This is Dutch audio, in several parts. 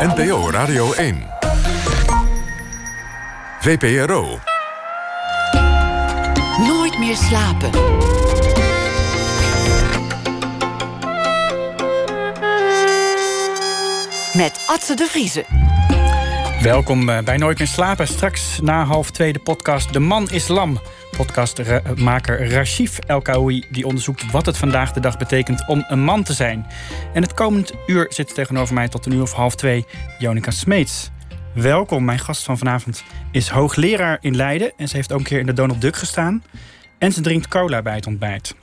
NPO Radio 1. VPRO. Nooit meer slapen. Met Atze de Vriezen. Welkom eh, bij Nooit meer slapen. Straks na half twee de podcast De Man is Lam. Podcastmaker Rashif El Kaoui die onderzoekt wat het vandaag de dag betekent om een man te zijn. En het komend uur zit tegenover mij tot een uur of half twee Jonica Smeets. Welkom, mijn gast van vanavond is hoogleraar in Leiden en ze heeft ook een keer in de Donald Duck gestaan. En ze drinkt cola bij het ontbijt.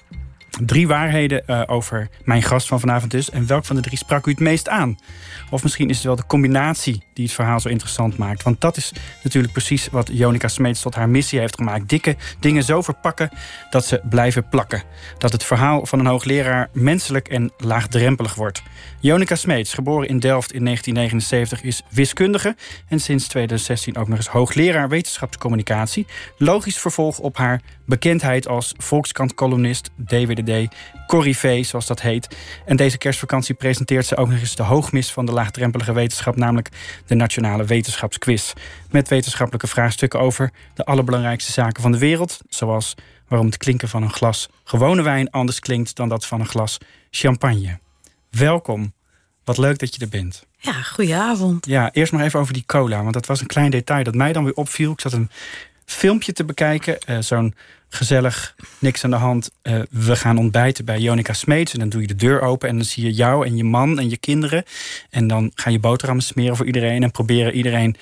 Drie waarheden uh, over mijn gast van vanavond dus. En welk van de drie sprak u het meest aan? Of misschien is het wel de combinatie die het verhaal zo interessant maakt. Want dat is natuurlijk precies wat Jonica Smeets tot haar missie heeft gemaakt. Dikke dingen zo verpakken dat ze blijven plakken. Dat het verhaal van een hoogleraar menselijk en laagdrempelig wordt. Jonica Smeets, geboren in Delft in 1979, is wiskundige. En sinds 2016 ook nog eens hoogleraar wetenschapscommunicatie. Logisch vervolg op haar bekendheid als Volkskrant-columnist, DWDD, Corrivé, zoals dat heet. En deze kerstvakantie presenteert ze ook nog eens de hoogmis van de laagdrempelige wetenschap, namelijk de Nationale Wetenschapsquiz. Met wetenschappelijke vraagstukken over de allerbelangrijkste zaken van de wereld, zoals waarom het klinken van een glas gewone wijn anders klinkt dan dat van een glas champagne. Welkom. Wat leuk dat je er bent. Ja, goedenavond. Ja, eerst nog even over die cola, want dat was een klein detail dat mij dan weer opviel. Ik zat een filmpje te bekijken, uh, zo'n gezellig, niks aan de hand. Uh, we gaan ontbijten bij Jonica Smeets. En dan doe je de deur open en dan zie je jou en je man en je kinderen. En dan ga je boterhammen smeren voor iedereen en proberen iedereen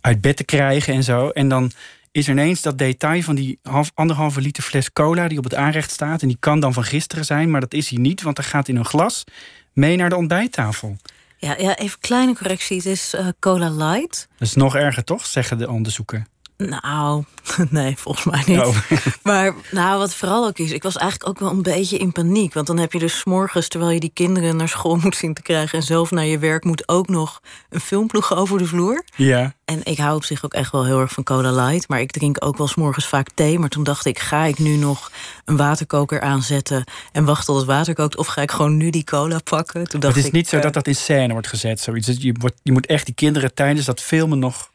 uit bed te krijgen en zo. En dan is er ineens dat detail van die half, anderhalve liter fles cola die op het aanrecht staat. En die kan dan van gisteren zijn, maar dat is hij niet, want er gaat in een glas mee naar de ontbijttafel. Ja, ja even kleine correctie. Het is uh, cola light. Dat is nog erger, toch? Zeggen de onderzoeken. Nou, nee, volgens mij niet. Oh. Maar nou, wat vooral ook is, ik was eigenlijk ook wel een beetje in paniek. Want dan heb je dus morgens, terwijl je die kinderen naar school moet zien te krijgen en zelf naar je werk moet, ook nog een filmploeg over de vloer. Ja. En ik hou op zich ook echt wel heel erg van cola light. Maar ik drink ook wel s morgens vaak thee. Maar toen dacht ik, ga ik nu nog een waterkoker aanzetten en wachten tot het water kookt? Of ga ik gewoon nu die cola pakken? Toen dacht het is ik, niet zo uh, dat dat in scène wordt gezet. Zoiets. Je, wordt, je moet echt die kinderen tijdens dat filmen nog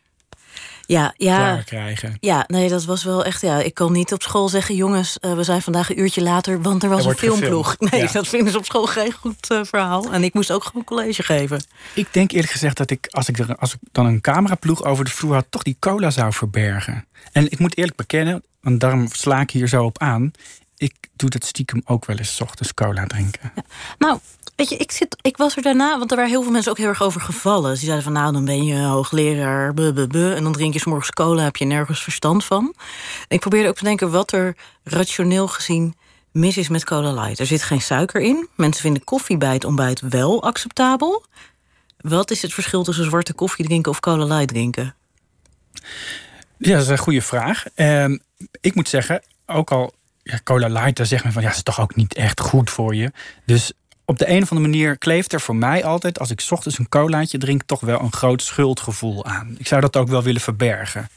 ja, ja, klaar krijgen. Ja, nee, dat was wel echt. Ja, ik kan niet op school zeggen: jongens, uh, we zijn vandaag een uurtje later, want er was er een filmploeg. Gefilmd. Nee, ja. dat vinden ze op school geen goed uh, verhaal. En ik moest ook gewoon college geven. Ik denk eerlijk gezegd dat ik, als ik, er, als ik dan een cameraploeg over de vloer had, toch die cola zou verbergen. En ik moet eerlijk bekennen, want daarom sla ik hier zo op aan. Ik doe dat stiekem ook wel eens 's ochtends cola drinken. Ja. Nou, weet je, ik, zit, ik was er daarna, want er waren heel veel mensen ook heel erg over gevallen. Ze zeiden van, nou, dan ben je hoogleraar, buh, buh, buh, en dan drink je 's morgens cola, heb je nergens verstand van. En ik probeerde ook te denken wat er rationeel gezien mis is met cola light. Er zit geen suiker in. Mensen vinden koffie bij het ontbijt wel acceptabel. Wat is het verschil tussen zwarte koffie drinken of cola light drinken? Ja, dat is een goede vraag. Um, ik moet zeggen, ook al ja, cola light, daar zegt men van ja, is toch ook niet echt goed voor je. Dus op de een of andere manier kleeft er voor mij altijd, als ik 's ochtends een colaatje drink, toch wel een groot schuldgevoel aan. Ik zou dat ook wel willen verbergen.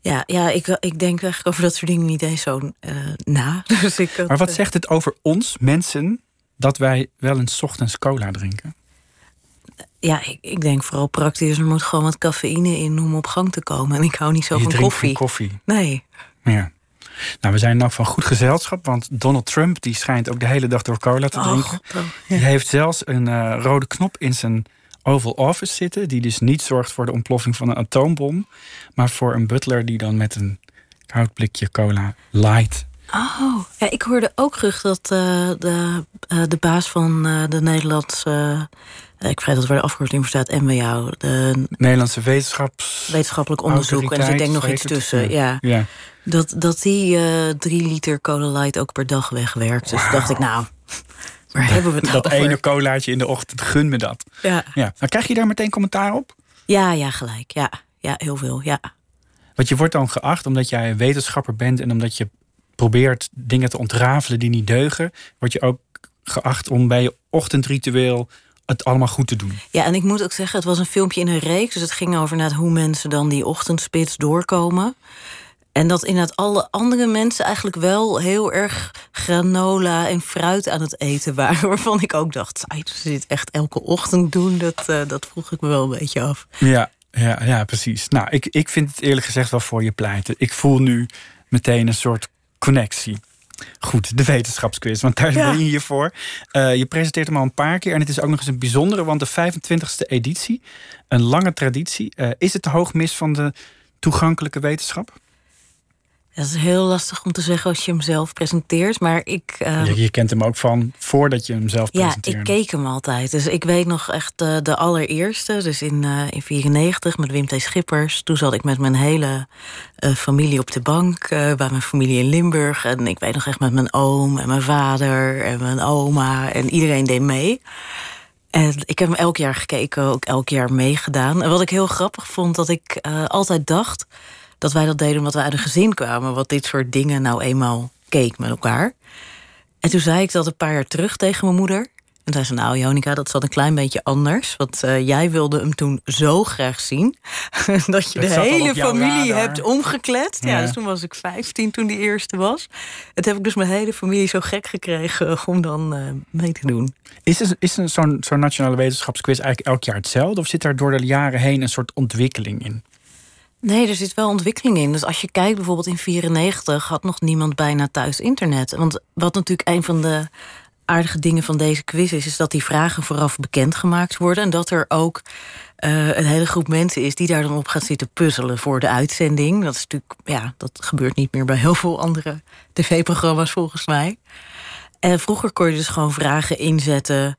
Ja, ja ik, ik denk eigenlijk over dat soort dingen niet eens zo uh, na. Dus ik had, maar wat zegt het over ons, mensen, dat wij wel eens ochtends cola drinken? Ja, ik, ik, denk vooral praktisch. Er moet gewoon wat cafeïne in om op gang te komen. En ik hou niet zo je van koffie. koffie. Nee. Ja. Nou, we zijn nog van goed gezelschap, want Donald Trump die schijnt ook de hele dag door cola te drinken. Oh, oh, ja. Die heeft zelfs een uh, rode knop in zijn Oval Office zitten, die dus niet zorgt voor de ontploffing van een atoombom, maar voor een butler die dan met een koud blikje cola light. Oh, ja, ik hoorde ook terug dat uh, de, uh, de baas van de Nederlandse ik vergeet dat waar de afkorting voor staat, NWO. De Nederlandse wetenschaps... Wetenschappelijk onderzoek. En er zit denk nog iets tussen. Ja. ja. Dat, dat die drie liter cola light ook per dag wegwerkt. Dus wow. dacht ik, nou, waar hebben we het Dat over? ene colaatje in de ochtend, gun me dat. Ja. ja. Nou, krijg je daar meteen commentaar op? Ja, ja, gelijk. Ja, ja heel veel, ja. Want je wordt dan geacht omdat jij wetenschapper bent... en omdat je probeert dingen te ontrafelen die niet deugen... word je ook geacht om bij je ochtendritueel het allemaal goed te doen. Ja, en ik moet ook zeggen, het was een filmpje in een reeks. Dus het ging over naar hoe mensen dan die ochtendspits doorkomen. En dat inderdaad alle andere mensen eigenlijk wel heel erg granola en fruit aan het eten waren. Waarvan ik ook dacht, je dit echt elke ochtend doen? Dat, uh, dat vroeg ik me wel een beetje af. Ja, ja, ja precies. Nou, ik, ik vind het eerlijk gezegd wel voor je pleiten. Ik voel nu meteen een soort connectie. Goed, de wetenschapsquiz, want daar ben je hier voor. Uh, je presenteert hem al een paar keer en het is ook nog eens een bijzondere, want de 25e editie, een lange traditie. Uh, is het de hoogmis van de toegankelijke wetenschap? Dat is heel lastig om te zeggen als je hem zelf presenteert. Maar ik. Uh, je, kent hem ook van voordat je hem zelf presenteert. Ja, ik keek hem altijd. Dus ik weet nog echt de, de allereerste. Dus in 1994 uh, met Wim T. Schippers. Toen zat ik met mijn hele uh, familie op de bank. bij mijn familie in Limburg. En ik weet nog echt met mijn oom en mijn vader en mijn oma. En iedereen deed mee. En ik heb hem elk jaar gekeken, ook elk jaar meegedaan. En wat ik heel grappig vond, dat ik altijd dacht dat wij dat deden omdat wij uit een gezin kwamen... wat dit soort dingen nou eenmaal keek met elkaar. En toen zei ik dat een paar jaar terug tegen mijn moeder. En zei ze, nou Jonica, dat zat een klein beetje anders. Want uh, jij wilde hem toen zo graag zien... dat je de hele familie hebt omgekletst. Ja. ja. dus toen was ik 15 toen die eerste was. Het heb ik dus mijn hele familie zo gek gekregen... om dan uh, mee te doen. Is, is, is zo'n zo'n nationale wetenschapsquiz eigenlijk elk jaar hetzelfde? Of zit daar door de jaren heen een soort ontwikkeling in? Nee, er zit wel ontwikkeling in. Dus als je kijkt bijvoorbeeld in 94 had nog niemand bijna thuis internet. Want wat natuurlijk een van de aardige dingen van deze quiz is, is dat die vragen vooraf bekendgemaakt worden. En dat er ook uh, een hele groep mensen is die daar dan op gaat zitten puzzelen voor de uitzending. Dat is natuurlijk, ja, dat gebeurt niet meer bij heel veel andere tv-programma's volgens mij. En vroeger kon je dus gewoon vragen inzetten.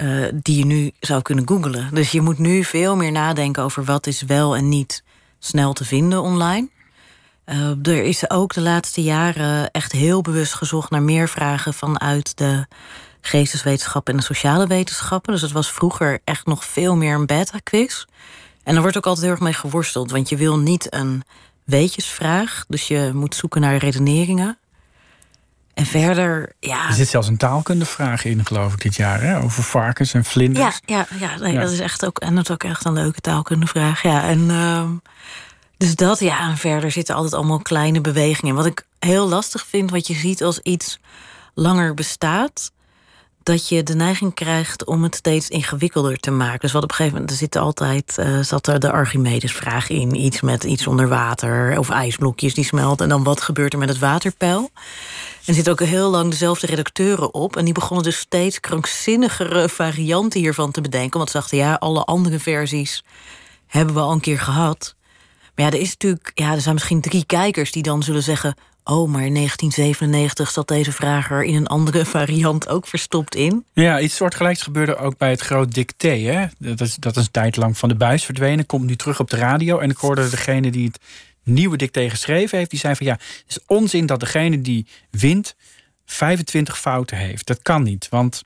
Uh, die je nu zou kunnen googlen. Dus je moet nu veel meer nadenken over wat is wel en niet snel te vinden online. Uh, er is ook de laatste jaren echt heel bewust gezocht naar meer vragen vanuit de geesteswetenschappen en de sociale wetenschappen. Dus het was vroeger echt nog veel meer een beta-quiz. En er wordt ook altijd heel erg mee geworsteld, want je wil niet een weetjesvraag, dus je moet zoeken naar redeneringen. En verder, ja. Er zit zelfs een taalkundevraag in, geloof ik, dit jaar, hè? over varkens en vlinders. Ja, ja, ja, nee, dat is echt ook, en dat is ook echt een leuke taalkundevraag. Ja, en uh, dus dat, ja, en verder zitten altijd allemaal kleine bewegingen. Wat ik heel lastig vind, wat je ziet als iets langer bestaat, dat je de neiging krijgt om het steeds ingewikkelder te maken. Dus wat op een gegeven moment, er zit altijd, uh, zat er de Archimedes-vraag in. Iets met iets onder water of ijsblokjes die smelten. En dan wat gebeurt er met het waterpeil? En er zitten ook heel lang dezelfde redacteuren op. En die begonnen dus steeds krankzinnigere varianten hiervan te bedenken. Want ze dachten, ja, alle andere versies hebben we al een keer gehad. Maar ja, er is natuurlijk, ja, er zijn misschien drie kijkers die dan zullen zeggen. Oh, maar in 1997 zat deze vraag er in een andere variant ook verstopt in. Ja, iets soortgelijks gebeurde ook bij het groot dicté. Hè? Dat, is, dat is een tijd lang van de buis verdwenen. Komt nu terug op de radio. En ik hoorde degene die het nieuwe dicté geschreven heeft... die zei van ja, het is onzin dat degene die wint 25 fouten heeft. Dat kan niet, want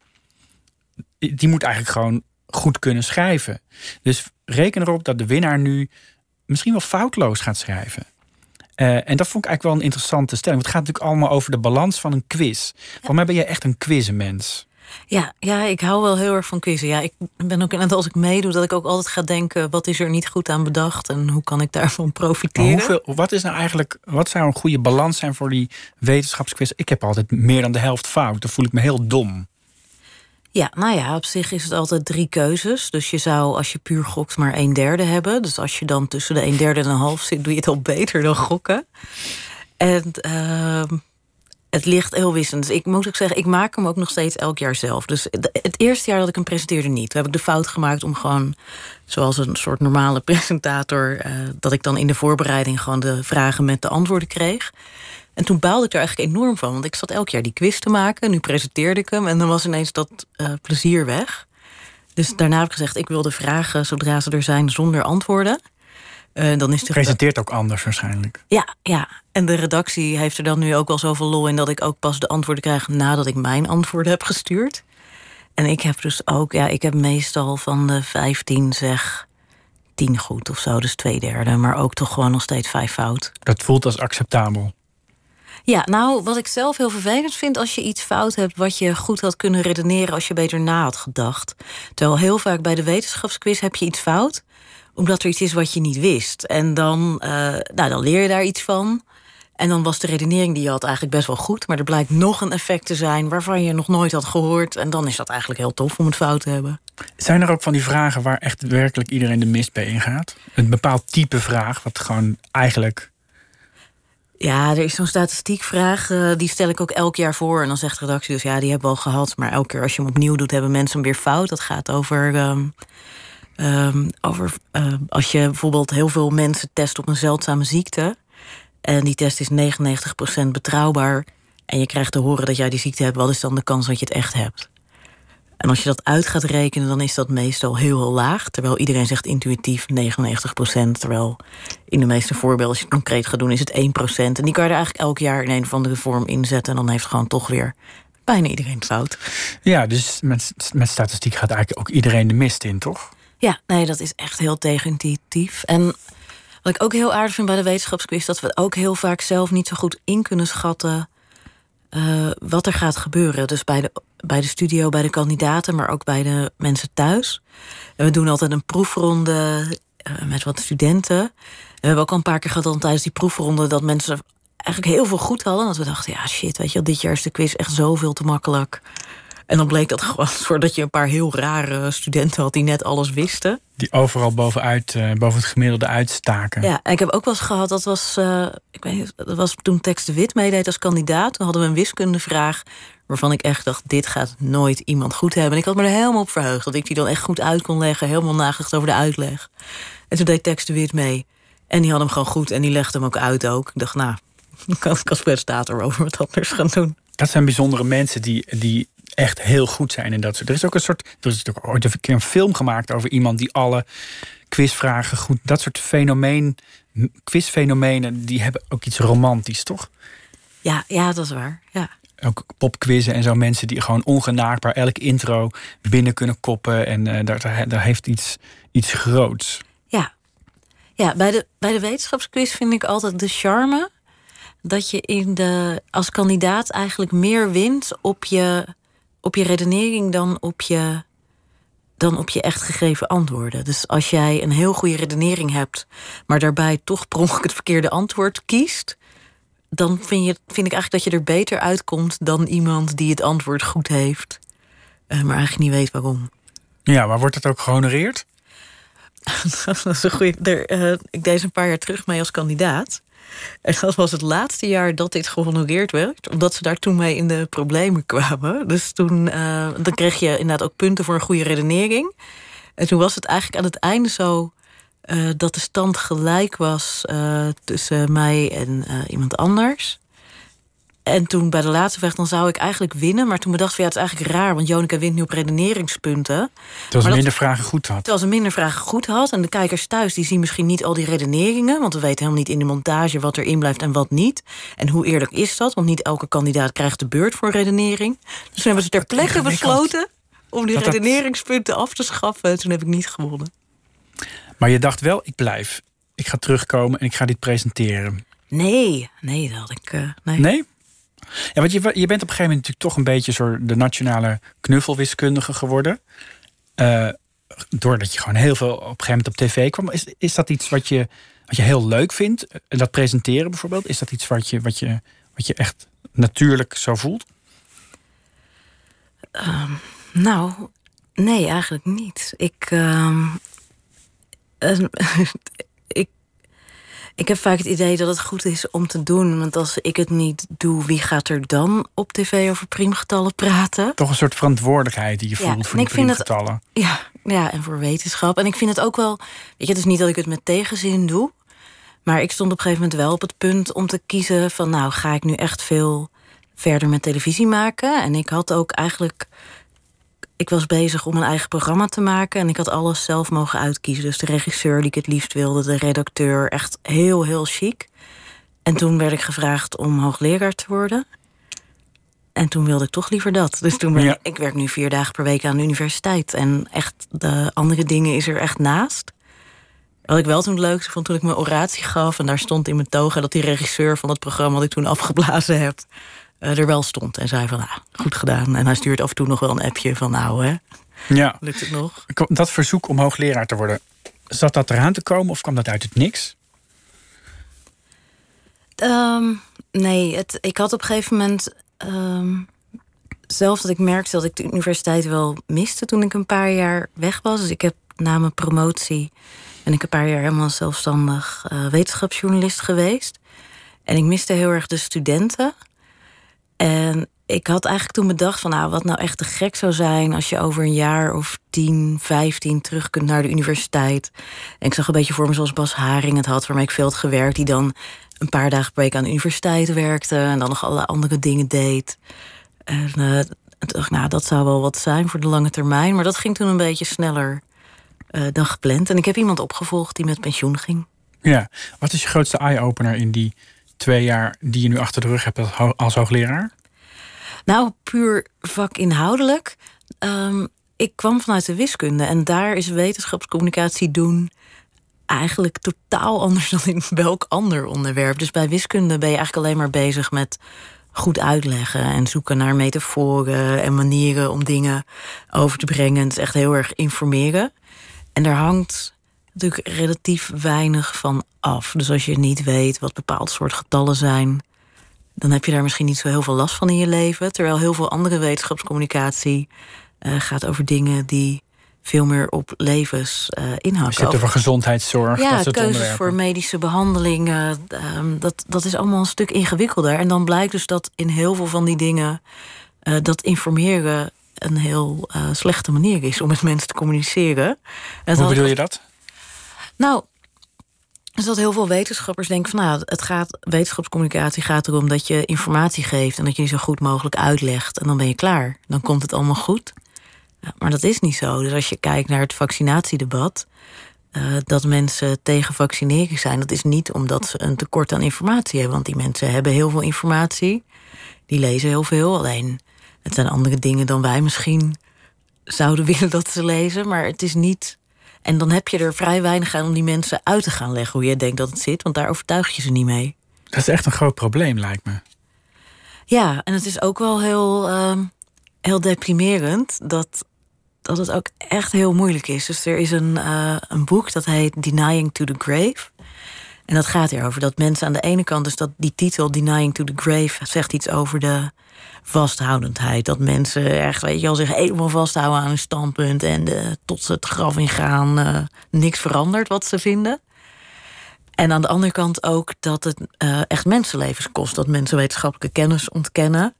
die moet eigenlijk gewoon goed kunnen schrijven. Dus reken erop dat de winnaar nu misschien wel foutloos gaat schrijven. Uh, en dat vond ik eigenlijk wel een interessante stelling. Want het gaat natuurlijk allemaal over de balans van een quiz. Voor mij ben jij echt een quizmens. Ja, ja, ik hou wel heel erg van quizzen. Ja, ik ben ook net als ik meedoe, dat ik ook altijd ga denken: wat is er niet goed aan bedacht en hoe kan ik daarvan profiteren? hoeveel, wat is nou eigenlijk, wat zou een goede balans zijn voor die wetenschapsquiz? Ik heb altijd meer dan de helft fout. Dan voel ik me heel dom. Ja, nou ja, op zich is het altijd drie keuzes. Dus je zou, als je puur gokt, maar een derde hebben. Dus als je dan tussen de een derde en een half zit, doe je het al beter dan gokken. En uh, het ligt heel wissend. Dus ik moet ook zeggen, ik maak hem ook nog steeds elk jaar zelf. Dus het eerste jaar dat ik hem presenteerde niet. Toen heb ik de fout gemaakt om gewoon, zoals een soort normale presentator... Uh, dat ik dan in de voorbereiding gewoon de vragen met de antwoorden kreeg. En toen baalde ik er eigenlijk enorm van. Want ik zat elk jaar die quiz te maken. Nu presenteerde ik hem. En dan was ineens dat uh, plezier weg. Dus daarna heb ik gezegd, ik wil de vragen zodra ze er zijn zonder antwoorden. Uh, dan is de Presenteert ook anders waarschijnlijk. Ja, ja, en de redactie heeft er dan nu ook wel zoveel lol in... dat ik ook pas de antwoorden krijg nadat ik mijn antwoorden heb gestuurd. En ik heb dus ook, ja, ik heb meestal van de 15 zeg tien goed of zo, dus twee derde. Maar ook toch gewoon nog steeds vijf fout. Dat voelt als acceptabel. Ja, nou, wat ik zelf heel vervelend vind als je iets fout hebt wat je goed had kunnen redeneren als je beter na had gedacht. Terwijl heel vaak bij de wetenschapsquiz heb je iets fout, omdat er iets is wat je niet wist. En dan, uh, nou, dan leer je daar iets van. En dan was de redenering die je had eigenlijk best wel goed. Maar er blijkt nog een effect te zijn waarvan je nog nooit had gehoord. En dan is dat eigenlijk heel tof om het fout te hebben. Zijn er ook van die vragen waar echt werkelijk iedereen de mist bij ingaat? Een bepaald type vraag, wat gewoon eigenlijk. Ja, er is zo'n statistiekvraag. eh, die stel ik ook elk jaar voor. En dan zegt de redactie dus ja, die hebben we al gehad. Maar elke keer als je hem opnieuw doet, hebben mensen hem weer fout. Dat gaat over. ehm, ehm, over eh, als je bijvoorbeeld heel veel mensen test op een zeldzame ziekte. En die test is 99% betrouwbaar. En je krijgt te horen dat jij die ziekte hebt. Wat is dan de kans dat je het echt hebt? En als je dat uit gaat rekenen, dan is dat meestal heel, heel laag. Terwijl iedereen zegt intuïtief 99%. Terwijl in de meeste voorbeelden, als je het concreet gaat doen, is het 1%. En die kan je er eigenlijk elk jaar in een of andere vorm inzetten. En dan heeft gewoon toch weer bijna iedereen fout. Ja, dus met, met statistiek gaat eigenlijk ook iedereen de mist in, toch? Ja, nee, dat is echt heel tegenintuïtief. En wat ik ook heel aardig vind bij de wetenschapsquiz... dat we ook heel vaak zelf niet zo goed in kunnen schatten... eh, wat er gaat gebeuren. Dus bij de, bij de studio, bij de kandidaten... maar ook bij de mensen thuis. En we doen altijd een proefronde eh, met wat studenten. En we hebben ook al een paar keer gehad tijdens die proefronde... dat mensen eigenlijk heel veel goed hadden. Dat we dachten, ja shit, weet je dit jaar is de quiz echt zoveel te makkelijk... En dan bleek dat gewoon voordat je een paar heel rare studenten had die net alles wisten. Die overal bovenuit, eh, boven het gemiddelde uitstaken. Ja, en ik heb ook wel eens gehad, dat was, eh, ik weet niet, dat was toen Tex de Wit meedeed als kandidaat. Toen hadden we een wiskundevraag waarvan ik echt dacht, dit gaat nooit iemand goed hebben. En ik had me er helemaal op verheugd, dat ik die dan echt goed uit kon leggen. Helemaal nagedacht over de uitleg. En toen deed Tex de Wit mee. En die had hem gewoon goed en die legde hem ook uit ook. Ik dacht, nou, dan kan ik als presentator over wat anders gaan doen. Dat zijn bijzondere mensen die, die echt heel goed zijn in dat soort. Er is ook een soort. Er is ook ooit een keer een film gemaakt over iemand die alle quizvragen goed. Dat soort fenomeen, quizfenomenen, die hebben ook iets romantisch, toch? Ja, ja, dat is waar. Ja. Ook popquizzen en zo mensen die gewoon ongenaakbaar elk intro binnen kunnen koppen. En uh, daar, daar heeft iets, iets groots. Ja, ja bij, de, bij de wetenschapsquiz vind ik altijd de charme dat je in de, als kandidaat eigenlijk meer wint op je, op je redenering dan op je, dan op je echt gegeven antwoorden. Dus als jij een heel goede redenering hebt, maar daarbij toch per ongeluk het verkeerde antwoord kiest, dan vind, je, vind ik eigenlijk dat je er beter uitkomt dan iemand die het antwoord goed heeft, uh, maar eigenlijk niet weet waarom. Ja, maar wordt het ook gehonoreerd? dat is een goede. Uh, ik deed een paar jaar terug mee als kandidaat. En dat was het laatste jaar dat dit gehonoreerd werd. Omdat ze daar toen mee in de problemen kwamen. Dus toen uh, dan kreeg je inderdaad ook punten voor een goede redenering. En toen was het eigenlijk aan het einde zo... Uh, dat de stand gelijk was uh, tussen mij en iemand anders. En toen bij de laatste weg, dan zou ik eigenlijk winnen. Maar toen bedacht ik, ja, het is eigenlijk raar, want Jonica wint nu op redeneringspunten. Terwijl ze minder vragen goed had. Terwijl ze minder vragen goed had. En de kijkers thuis, die zien misschien niet al die redeneringen. Want we weten helemaal niet in de montage wat erin blijft en wat niet. En hoe eerlijk is dat? Want niet elke kandidaat krijgt de beurt voor redenering. Dus toen hebben ze ter plekke besloten om die dat redeneringspunten af te schaffen. En toen heb ik niet gewonnen. Maar je dacht wel, ik blijf. Ik ga terugkomen en ik ga dit presenteren. Nee, nee, dat had ik. Uh, nee? nee? Ja, want je, je bent op een gegeven moment natuurlijk toch een beetje zo de nationale knuffelwiskundige geworden. Uh, doordat je gewoon heel veel op een gegeven moment op tv kwam. Is, is dat iets wat je, wat je heel leuk vindt? Dat presenteren bijvoorbeeld? Is dat iets wat je, wat je, wat je echt natuurlijk zo voelt? Um, nou, nee, eigenlijk niet. Ik. Uh, ik ik heb vaak het idee dat het goed is om te doen. Want als ik het niet doe, wie gaat er dan op tv over priemgetallen praten? Toch een soort verantwoordelijkheid die je voelt voor die priemgetallen. Het, ja, ja, en voor wetenschap. En ik vind het ook wel... Weet je, het is niet dat ik het met tegenzin doe. Maar ik stond op een gegeven moment wel op het punt om te kiezen van... nou, ga ik nu echt veel verder met televisie maken? En ik had ook eigenlijk ik was bezig om een eigen programma te maken. En ik had alles zelf mogen uitkiezen. Dus de regisseur die ik het liefst wilde, de redacteur. Echt heel, heel chic. En toen werd ik gevraagd om hoogleraar te worden. En toen wilde ik toch liever dat. Dus toen ben ja. ik, ik werk nu vier dagen per week aan de universiteit. En echt de andere dingen is er echt naast. Wat ik wel toen het leukste vond toen ik mijn oratie gaf... en daar stond in mijn toga dat die regisseur van het programma... wat ik toen afgeblazen heb, er wel stond. En zei van, nou, goed gedaan. En hij stuurt af en toe nog wel een appje van, nou hè, ja. lukt het nog? Dat verzoek om hoogleraar te worden, zat dat eraan te komen of kwam dat uit het niks? Ehm, nee, het, ik had op een gegeven moment ehm, zelf dat ik merkte dat ik de universiteit wel miste toen ik een paar jaar weg was. Dus ik heb na mijn promotie ben ik een paar jaar helemaal zelfstandig uh, wetenschapsjournalist geweest. En ik miste heel erg de studenten. En ik had eigenlijk toen bedacht van nou, wat nou echt te gek zou zijn als je over een jaar of 10, 15 terug kunt naar de universiteit. En ik zag een beetje voor me zoals Bas Haring het had, waarmee ik veel had gewerkt, die dan een paar dagen per week aan de universiteit werkte en dan nog allerlei andere dingen deed. En uh, dacht nou, dat zou wel wat zijn voor de lange termijn. Maar dat ging toen een beetje sneller uh, dan gepland. En ik heb iemand opgevolgd die met pensioen ging. Ja, wat is je grootste eye-opener in die twee jaar die je nu achter de rug hebt als hoogleraar? Nou, puur vakinhoudelijk. Um, ik kwam vanuit de wiskunde en daar is wetenschapscommunicatie doen eigenlijk totaal anders dan in welk ander onderwerp. Dus bij wiskunde ben je eigenlijk alleen maar bezig met goed uitleggen en zoeken naar metaforen en manieren om dingen over te brengen. Het is echt heel erg informeren. En daar hangt natuurlijk relatief weinig van af. Dus als je niet weet wat bepaald soort getallen zijn, dan heb je daar misschien niet zo heel veel last van in je leven. Terwijl heel veel andere wetenschapscommunicatie uh, gaat over dingen die veel meer op levens uh, inhakken. Je hebt over gezondheidszorg. Ja, dat keuzes voor medische behandelingen. Um, dat, dat is allemaal een stuk ingewikkelder. En dan blijkt dus dat in heel veel van die dingen uh, dat informeren een heel slechte manier is om met mensen te communiceren. En Hoe bedoel je dat? Nou, dus dat heel veel wetenschappers denken van nou, het gaat, wetenschapscommunicatie gaat erom dat je informatie geeft en dat je die zo goed mogelijk uitlegt. En dan ben je klaar. Dan komt het allemaal goed. maar dat is niet zo. Dus als je kijkt naar het vaccinatiedebat, uh, dat mensen tegen vaccineren zijn, dat is niet omdat ze een tekort aan informatie hebben. Want die mensen hebben heel veel informatie. Die lezen heel veel. Alleen het zijn andere dingen dan wij misschien zouden willen dat ze lezen. Maar het is niet en dan heb je er vrij weinig aan om die mensen uit te gaan leggen hoe je denkt dat het zit, want daar overtuig je ze niet mee. Dat is echt een groot probleem, lijkt me. Ja, en het is ook wel heel, uh, heel deprimerend dat, dat het ook echt heel moeilijk is. Dus er is een, uh, een boek dat heet Denying to the Grave. En dat gaat erover dat mensen aan de ene kant, dus dat die titel Denying to the Grave zegt iets over de vasthoudendheid. Dat mensen echt, weet je wel, zich helemaal vasthouden aan hun standpunt en de, tot ze het graf ingaan, uh, niks verandert wat ze vinden. En aan de andere kant ook dat het uh, echt mensenlevens kost. Dat mensen wetenschappelijke kennis ontkennen.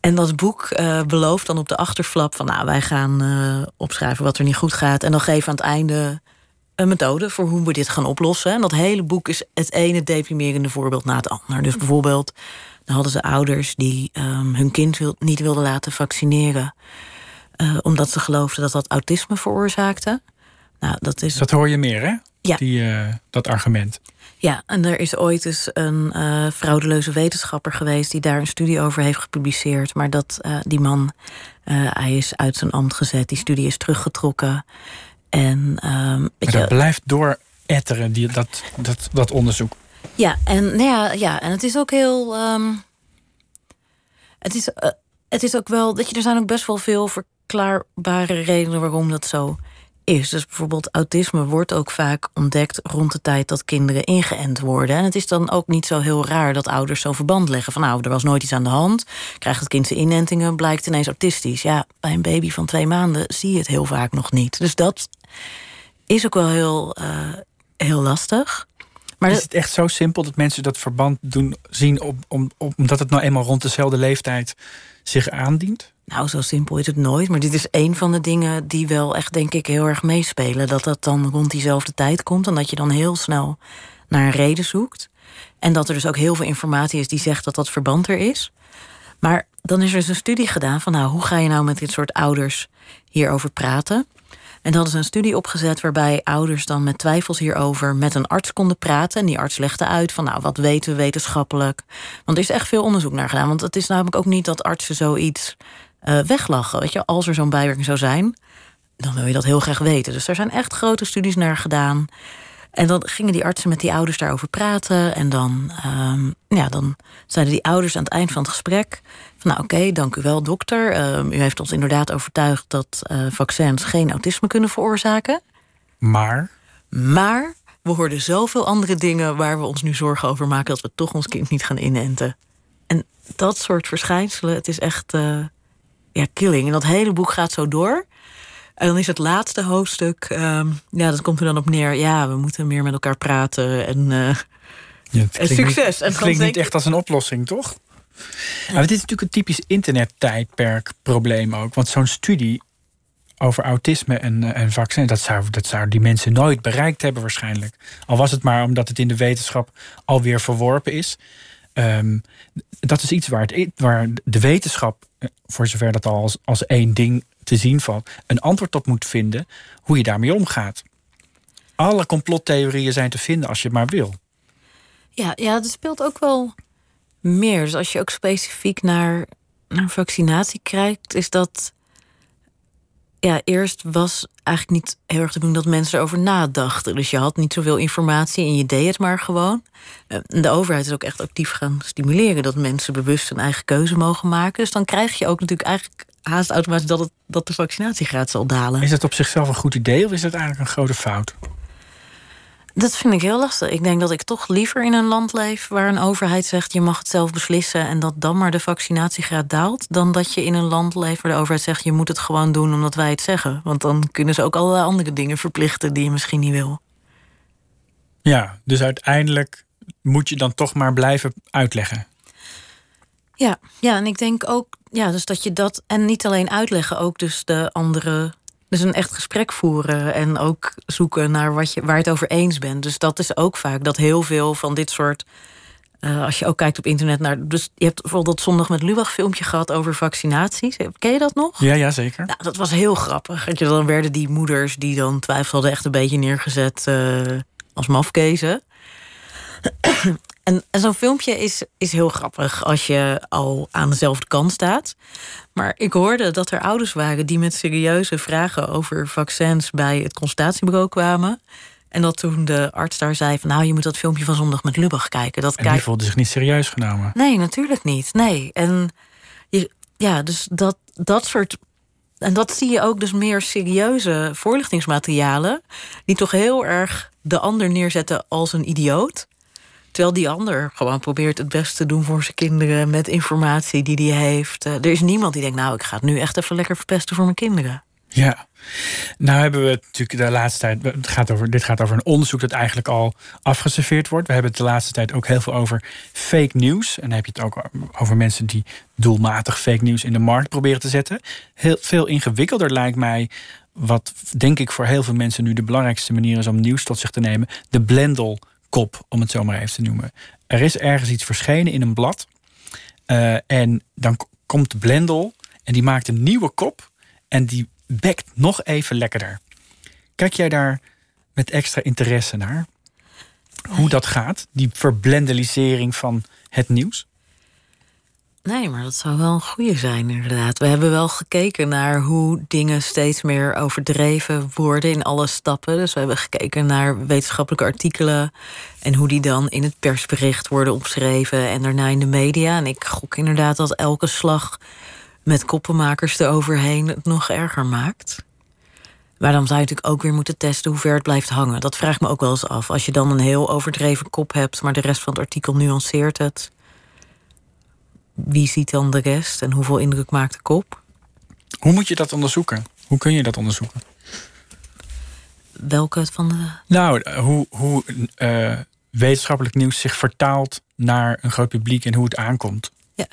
En dat boek belooft dan op de achterflap van... nou, wij gaan opschrijven wat er niet goed gaat... en dan geven aan het einde een methode voor hoe we dit gaan oplossen. En dat hele boek is het ene deprimerende voorbeeld na het ander. Dus bijvoorbeeld dan hadden ze ouders die um, hun kind wil, niet wilden laten vaccineren. Uh, omdat ze geloofden dat dat autisme veroorzaakte. Nou, dat, is... dat hoor je meer, hè? Ja. Die, uh, dat argument. Ja, en er is ooit eens een uh, fraudeleuze wetenschapper geweest... die daar een studie over heeft gepubliceerd. Maar dat, die man, hij is uit zijn ambt gezet. Die studie is teruggetrokken. En, um, maar dat blijft door etteren, die, dat, dat, dat onderzoek. Ja, en, nou ja, ja, en het is ook heel. Um, het, is, uh, het is ook wel. Dat je, er zijn ook best wel veel verklaarbare redenen waarom dat zo is. Dus bijvoorbeeld autisme wordt ook vaak ontdekt rond de tijd dat kinderen ingeënt worden. En het is dan ook niet zo heel raar dat ouders zo'n verband leggen van nou, er was nooit iets aan de hand. Krijgt het kind zijn inentingen, blijkt ineens autistisch. Ja, bij een baby van twee maanden zie je het heel vaak nog niet. Dus dat is ook wel heel, uh, heel lastig. Maar is het echt zo simpel dat mensen dat verband doen, zien... Op, om, omdat het nou eenmaal rond dezelfde leeftijd zich aandient? Nou, zo simpel is het nooit. Maar dit is een van de dingen die wel echt, denk ik, heel erg meespelen. Dat dat dan rond diezelfde tijd komt. En dat je dan heel snel naar een reden zoekt. En dat er dus ook heel veel informatie is die zegt dat dat verband er is. Maar dan is er dus een studie gedaan van... nou, hoe ga je nou met dit soort ouders hierover praten? En hadden ze een studie opgezet waarbij ouders dan met twijfels hierover met een arts konden praten. En die arts legde uit van nou, wat weten we wetenschappelijk? Want er is echt veel onderzoek naar gedaan. Want het is namelijk ook niet dat artsen zoiets uh, weglachen. Weet je, als er zo'n bijwerking zou zijn, dan wil je dat heel graag weten. Dus er zijn echt grote studies naar gedaan. En dan gingen die artsen met die ouders daarover praten. En dan, um, ja, dan zeiden die ouders aan het eind van het gesprek... nou oké, dank u wel dokter. Um, u heeft ons inderdaad overtuigd dat uh, vaccins geen autisme kunnen veroorzaken. Maar? Maar we hoorden zoveel andere dingen waar we ons nu zorgen over maken dat we toch ons kind niet gaan inenten. En dat soort verschijnselen, het is echt uh, ja, killing. En dat hele boek gaat zo door. En dan is het laatste hoofdstuk, um, ja, dat komt er dan op neer. Ja, we moeten meer met elkaar praten en, uh, ja, en succes. Niet, het klinkt niet echt als een oplossing, toch? Het is natuurlijk een typisch internettijdperk-probleem ook. Want zo'n studie over autisme en, uh, en vaccin, dat zou, dat zou die mensen nooit bereikt hebben waarschijnlijk. Al was het maar omdat het in de wetenschap alweer verworpen is. Um, dat is iets waar, het, waar de wetenschap, eh, voor zover dat al als, als één ding te zien valt, een antwoord op moet vinden hoe je daarmee omgaat. Alle complottheorieën zijn te vinden als je het maar wil. Ja, ja, dat speelt ook wel meer. Dus als je ook specifiek naar, naar vaccinatie kijkt, is dat. Ja, eerst was eigenlijk niet heel erg te doen dat mensen erover nadachten. Dus je had niet zoveel informatie en je deed het maar gewoon. Eh, de overheid is ook echt actief gaan stimuleren dat mensen bewust een eigen keuze mogen maken. Dus dan krijg je ook natuurlijk eigenlijk haast automatisch dat, het, dat de vaccinatiegraad zal dalen. Is dat op zichzelf een goed idee of is dat eigenlijk een grote fout? Dat vind ik heel lastig. Ik denk dat ik toch liever in een land leef waar een overheid zegt je mag het zelf beslissen en dat dan maar de vaccinatiegraad daalt, dan dat je in een land leeft waar de overheid zegt je moet het gewoon doen omdat wij het zeggen. Want dan kunnen ze ook allerlei andere dingen verplichten die je misschien niet wil. Ja, dus uiteindelijk moet je dan toch maar blijven uitleggen. Ja, ja, en ik denk ook ja, dus dat je dat en niet alleen uitleggen, ook dus de andere dus een echt gesprek voeren en ook zoeken naar wat je, waar je het over eens bent. Dus dat is ook vaak dat heel veel van dit soort. Uh, als je ook kijkt op internet naar. Dus je hebt bijvoorbeeld dat zondag met Lubach filmpje gehad over vaccinaties. Ken je dat nog? Ja, ja zeker. Nou, dat was heel grappig. Je, dan werden die moeders die dan twijfelden echt een beetje neergezet uh, als mafkezen. En, en zo'n filmpje is, is heel grappig als je al aan dezelfde kant staat. Maar ik hoorde dat er ouders waren die met serieuze vragen over vaccins bij het consultatiebureau kwamen. En dat toen de arts daar zei van nou, je moet dat filmpje van zondag met Lubach kijken. Dat en die voelde zich niet serieus genomen. Nee, natuurlijk niet. Nee. En je, ja, dus dat, dat soort. En dat zie je ook dus meer serieuze voorlichtingsmaterialen. Die toch heel erg de ander neerzetten als een idioot. Terwijl die ander gewoon probeert het beste te doen voor zijn kinderen met informatie die hij heeft. Eh, er is niemand die denkt, nou, ik ga het nu echt even lekker verpesten voor mijn kinderen. Ja, nou hebben we natuurlijk de laatste tijd. Het gaat over, dit gaat over een onderzoek dat eigenlijk al afgeserveerd wordt. We hebben het de laatste tijd ook heel veel over fake news. En dan heb je het ook over mensen die doelmatig fake news in de markt proberen te zetten. Heel veel ingewikkelder lijkt mij. Wat denk ik voor heel veel mensen nu de belangrijkste manier is om nieuws tot zich te nemen. De Blendel kop, om het zo maar even te noemen. Er is ergens iets verschenen in een blad. Uh, en dan komt de Blendel en die maakt een nieuwe kop. En die bekt nog even lekkerder. Kijk jij daar met extra interesse naar? Hoe dat gaat, die verblendelisering van het nieuws? Nee, maar dat zou wel een goede zijn, inderdaad. We hebben wel gekeken naar hoe dingen steeds meer overdreven worden in alle stappen. Dus we hebben gekeken naar wetenschappelijke artikelen en hoe die dan in het persbericht worden opgeschreven en daarna in de media. En ik gok inderdaad dat elke slag met koppenmakers eroverheen het nog erger maakt. Maar dan zou je natuurlijk ook weer moeten testen hoe ver het blijft hangen. Dat vraagt me ook wel eens af. Als je dan een heel overdreven kop hebt, maar de rest van het artikel nuanceert het wie ziet dan de rest en hoeveel indruk maakt de kop? Hoe moet je dat onderzoeken? Hoe kun je dat onderzoeken? Welke van de. Nou, hoe, hoe uh, wetenschappelijk nieuws zich vertaalt naar een groot publiek en hoe het aankomt. Ja.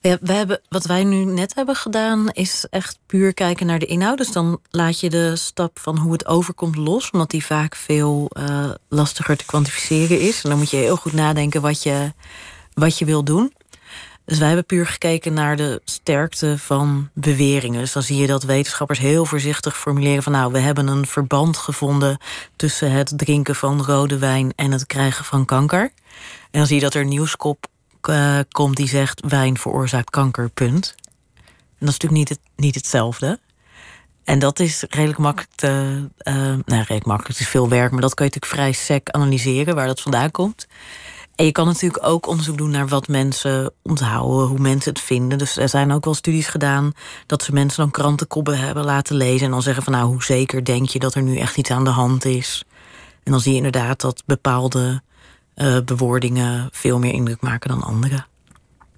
Ja, we hebben, wat wij nu net hebben gedaan, is echt puur kijken naar de inhoud. Dus dan laat je de stap van hoe het overkomt los, omdat die vaak veel uh, lastiger te kwantificeren is. En dan moet je heel goed nadenken wat je, wat je wil doen. Dus wij hebben puur gekeken naar de sterkte van beweringen. Dus dan zie je dat wetenschappers heel voorzichtig formuleren van nou, we hebben een verband gevonden tussen het drinken van rode wijn en het krijgen van kanker. En dan zie je dat er een nieuwskop uh, komt die zegt wijn veroorzaakt kanker, punt. En dat is natuurlijk niet, het, niet hetzelfde. En dat is redelijk makkelijk te. Uh, nou, redelijk makkelijk, het is veel werk, maar dat kan je natuurlijk vrij sec analyseren waar dat vandaan komt. En je kan natuurlijk ook onderzoek doen naar wat mensen onthouden, hoe mensen het vinden. Dus er zijn ook wel studies gedaan dat ze mensen dan krantenkoppen hebben laten lezen. En dan zeggen van nou, hoe zeker denk je dat er nu echt iets aan de hand is? En dan zie je inderdaad dat bepaalde uh, bewoordingen veel meer indruk maken dan andere.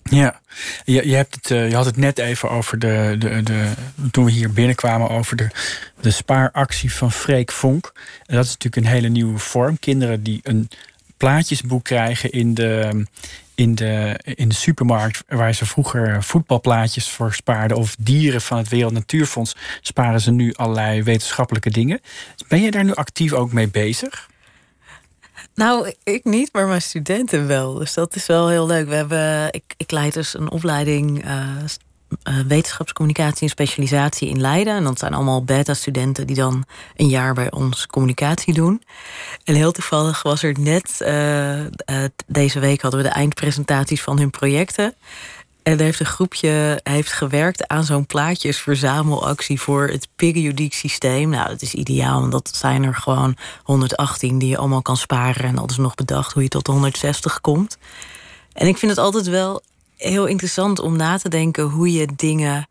Ja, je, je, hebt het, je had het net even over de, de, de. Toen we hier binnenkwamen over de, de spaaractie van Freek Vonk. En dat is natuurlijk een hele nieuwe vorm. Kinderen die een plaatjesboek krijgen in de, in de, in de supermarkt, waar ze vroeger voetbalplaatjes voor spaarden, of dieren van het Wereld Natuurfonds, sparen ze nu allerlei wetenschappelijke dingen. Ben je daar nu actief ook mee bezig? Nou, ik niet, maar mijn studenten wel. Dus dat is wel heel leuk. We hebben, ik, ik leid dus een opleiding uh, wetenschapscommunicatie en specialisatie in Leiden. En dat zijn allemaal beta-studenten die dan een jaar bij ons communicatie doen. En heel toevallig was er net, uh, deze week hadden we de eindpresentaties van hun projecten. En er heeft een groepje heeft gewerkt aan zo'n plaatjesverzamelactie voor het periodiek systeem. Nou, dat is ideaal, want dat zijn er gewoon 118 die je allemaal kan sparen. En dat is nog bedacht hoe je tot de 160 komt. En ik vind het altijd wel heel interessant om na te denken hoe je dingen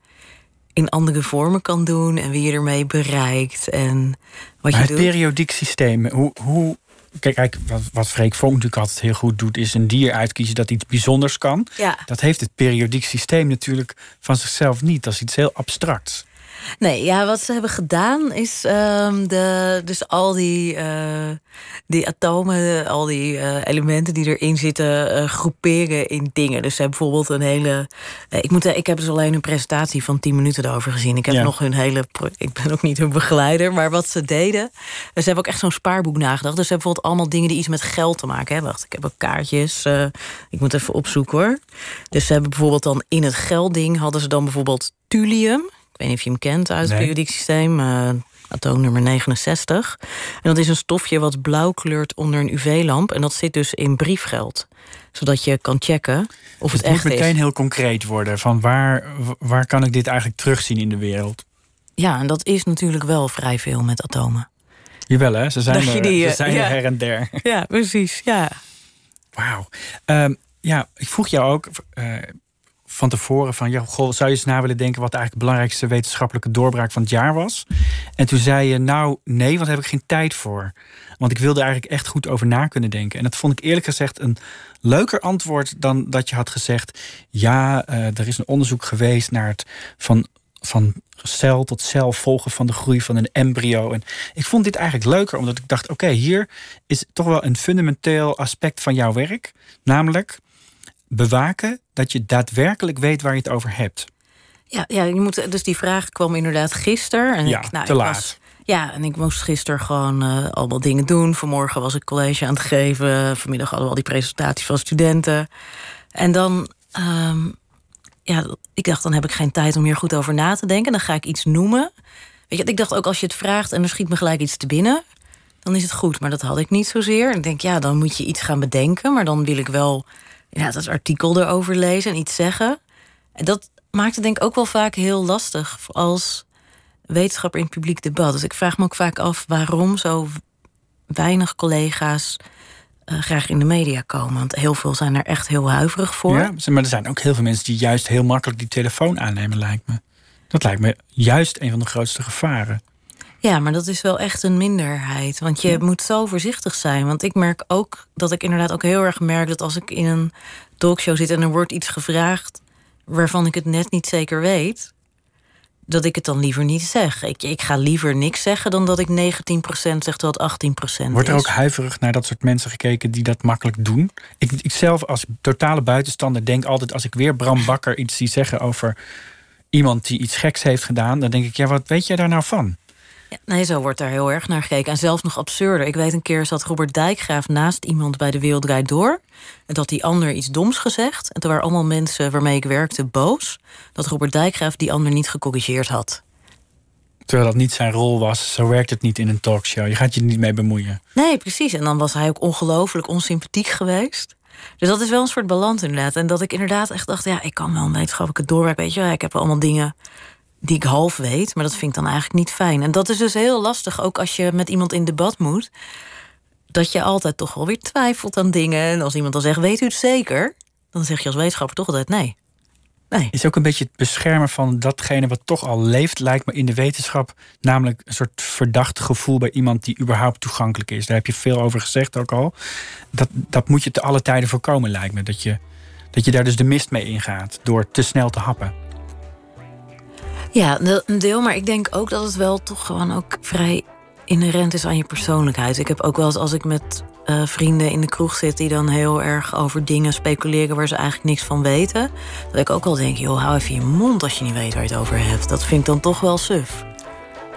in andere vormen kan doen en wie je ermee bereikt. En wat je het doet. periodiek systeem, hoe, hoe Kijk, kijk, wat, wat Freek Vonk natuurlijk altijd heel goed doet, is een dier uitkiezen dat iets bijzonders kan. Ja. Dat heeft het periodiek systeem natuurlijk van zichzelf niet. Dat is iets heel abstracts. Nee, ja, wat ze hebben gedaan is um, de, dus al die, uh, die atomen, al die uh, elementen die erin zitten, uh, groeperen in dingen. Dus ze hebben bijvoorbeeld een hele. ik, moet, ik heb dus alleen een presentatie van 10 minuten erover gezien. Ik heb ja. nog hun hele. Ik ben ook niet hun begeleider, maar wat ze deden. Ze hebben ook echt zo'n spaarboek nagedacht. Dus ze hebben bijvoorbeeld allemaal dingen die iets met geld te maken hebben. Wacht, ik heb ook kaartjes. ik moet even opzoeken hoor. Dus ze hebben bijvoorbeeld dan in het geldding hadden ze dan bijvoorbeeld thulium weet niet of je hem kent uit het nee. periodiek systeem. Uh, atoom nummer 69. En dat is een stofje wat blauw kleurt onder een UV-lamp. En dat zit dus in briefgeld. Zodat je kan checken of dus het, echt moet meteen heel concreet worden. Van waar, waar kan ik dit eigenlijk terugzien in de wereld? Ja, en dat is natuurlijk wel vrij veel met atomen. Jawel hè, ze zijn, er, die, ze zijn ja. er her en der. Ja, precies, ja. Wauw. Um, ja, ik vroeg jou ook... Uh, van tevoren van, ja, goh, zou je eens na willen denken wat eigenlijk de belangrijkste wetenschappelijke doorbraak van het jaar was? En toen zei je, nou nee, want daar heb ik geen tijd voor. Want ik wilde eigenlijk echt goed over na kunnen denken. En dat vond ik eerlijk gezegd een leuker antwoord dan dat je had gezegd, ja, uh, er is een onderzoek geweest naar het van, van cel tot cel volgen van de groei van een embryo. En ik vond dit eigenlijk leuker, omdat ik dacht, oké, hier is toch wel een fundamenteel aspect van jouw werk, namelijk bewaken dat je daadwerkelijk weet waar je het over hebt. Ja, ja je moet, dus die vraag kwam inderdaad gisteren. En ja, ik, nou, te ik laat. Was, ja, en ik moest gisteren gewoon uh, allemaal dingen doen. Vanmorgen was ik college aan het geven. Vanmiddag hadden we al die presentaties van studenten. En dan, um, ja, ik dacht, dan heb ik geen tijd om hier goed over na te denken. Dan ga ik iets noemen. Weet je, ik dacht ook als je het vraagt en er schiet me gelijk iets te binnen, dan is het goed. Maar dat had ik niet zozeer. Ik denk, ja, dan moet je iets gaan bedenken. Maar dan wil ik wel ja, dat artikel erover lezen en iets zeggen. En dat maakt het denk ik ook wel vaak heel lastig als wetenschapper in publiek debat. Dus ik vraag me ook vaak af waarom zo weinig collega's uh, graag in de media komen. Want heel veel zijn er echt heel huiverig voor. Ja, maar er zijn ook heel veel mensen die juist heel makkelijk die telefoon aannemen, lijkt me. Dat lijkt me juist een van de grootste gevaren. Ja, maar dat is wel echt een minderheid. Want je moet zo voorzichtig zijn. Want ik merk ook dat ik inderdaad ook heel erg merk dat als ik in een talkshow zit en er wordt iets gevraagd waarvan ik het net niet zeker weet, dat ik het dan liever niet zeg. Ik, ik ga liever niks zeggen dan dat ik 19% zeg dat 18% Wordt er ook huiverig naar dat soort mensen gekeken die dat makkelijk doen? Ik, ik zelf als totale buitenstander denk altijd als ik weer Bram Bakker iets zie zeggen over iemand die iets geks heeft gedaan, dan denk ik, ja, wat weet jij daar nou van? Ja, nee, zo wordt daar heel erg naar gekeken. En zelfs nog absurder. Ik weet een keer zat Robert Dijkgraaf naast iemand bij de Wereld Draait Door. En dat die ander iets doms gezegd. En toen waren allemaal mensen waarmee ik werkte boos. Dat Robert Dijkgraaf die ander niet gecorrigeerd had. Terwijl dat niet zijn rol was. Zo werkt het niet in een talkshow. Je gaat je er niet mee bemoeien. Nee, precies. En dan was hij ook ongelooflijk onsympathiek geweest. Dus dat is wel een soort balans inderdaad. En dat ik inderdaad echt dacht, ja, ik kan wel een wetenschappelijke doorwerk. Weet je, ik heb allemaal dingen die ik half weet, maar dat vind ik dan eigenlijk niet fijn. En dat is dus heel lastig, ook als je met iemand in debat moet. Dat je altijd toch wel weer twijfelt aan dingen. En als iemand dan zegt, weet u het zeker? Dan zeg je als wetenschapper toch altijd nee. Nee. Is ook een beetje het beschermen van datgene wat toch al leeft, lijkt me in de wetenschap. Namelijk een soort verdacht gevoel bij iemand die überhaupt toegankelijk is. Daar heb je veel over gezegd ook al. Dat, dat moet je te alle tijden voorkomen, lijkt me. Dat je, dat je daar dus de mist mee ingaat door te snel te happen. Ja, een deel, maar ik denk ook dat het wel toch gewoon ook vrij inherent is aan je persoonlijkheid. Ik heb ook wel eens als ik met uh, vrienden in de kroeg zit die dan heel erg over dingen speculeren waar ze eigenlijk niks van weten. Dat ik ook wel denk, joh, hou even je mond als je niet weet waar je het over hebt. Dat vind ik dan toch wel suf.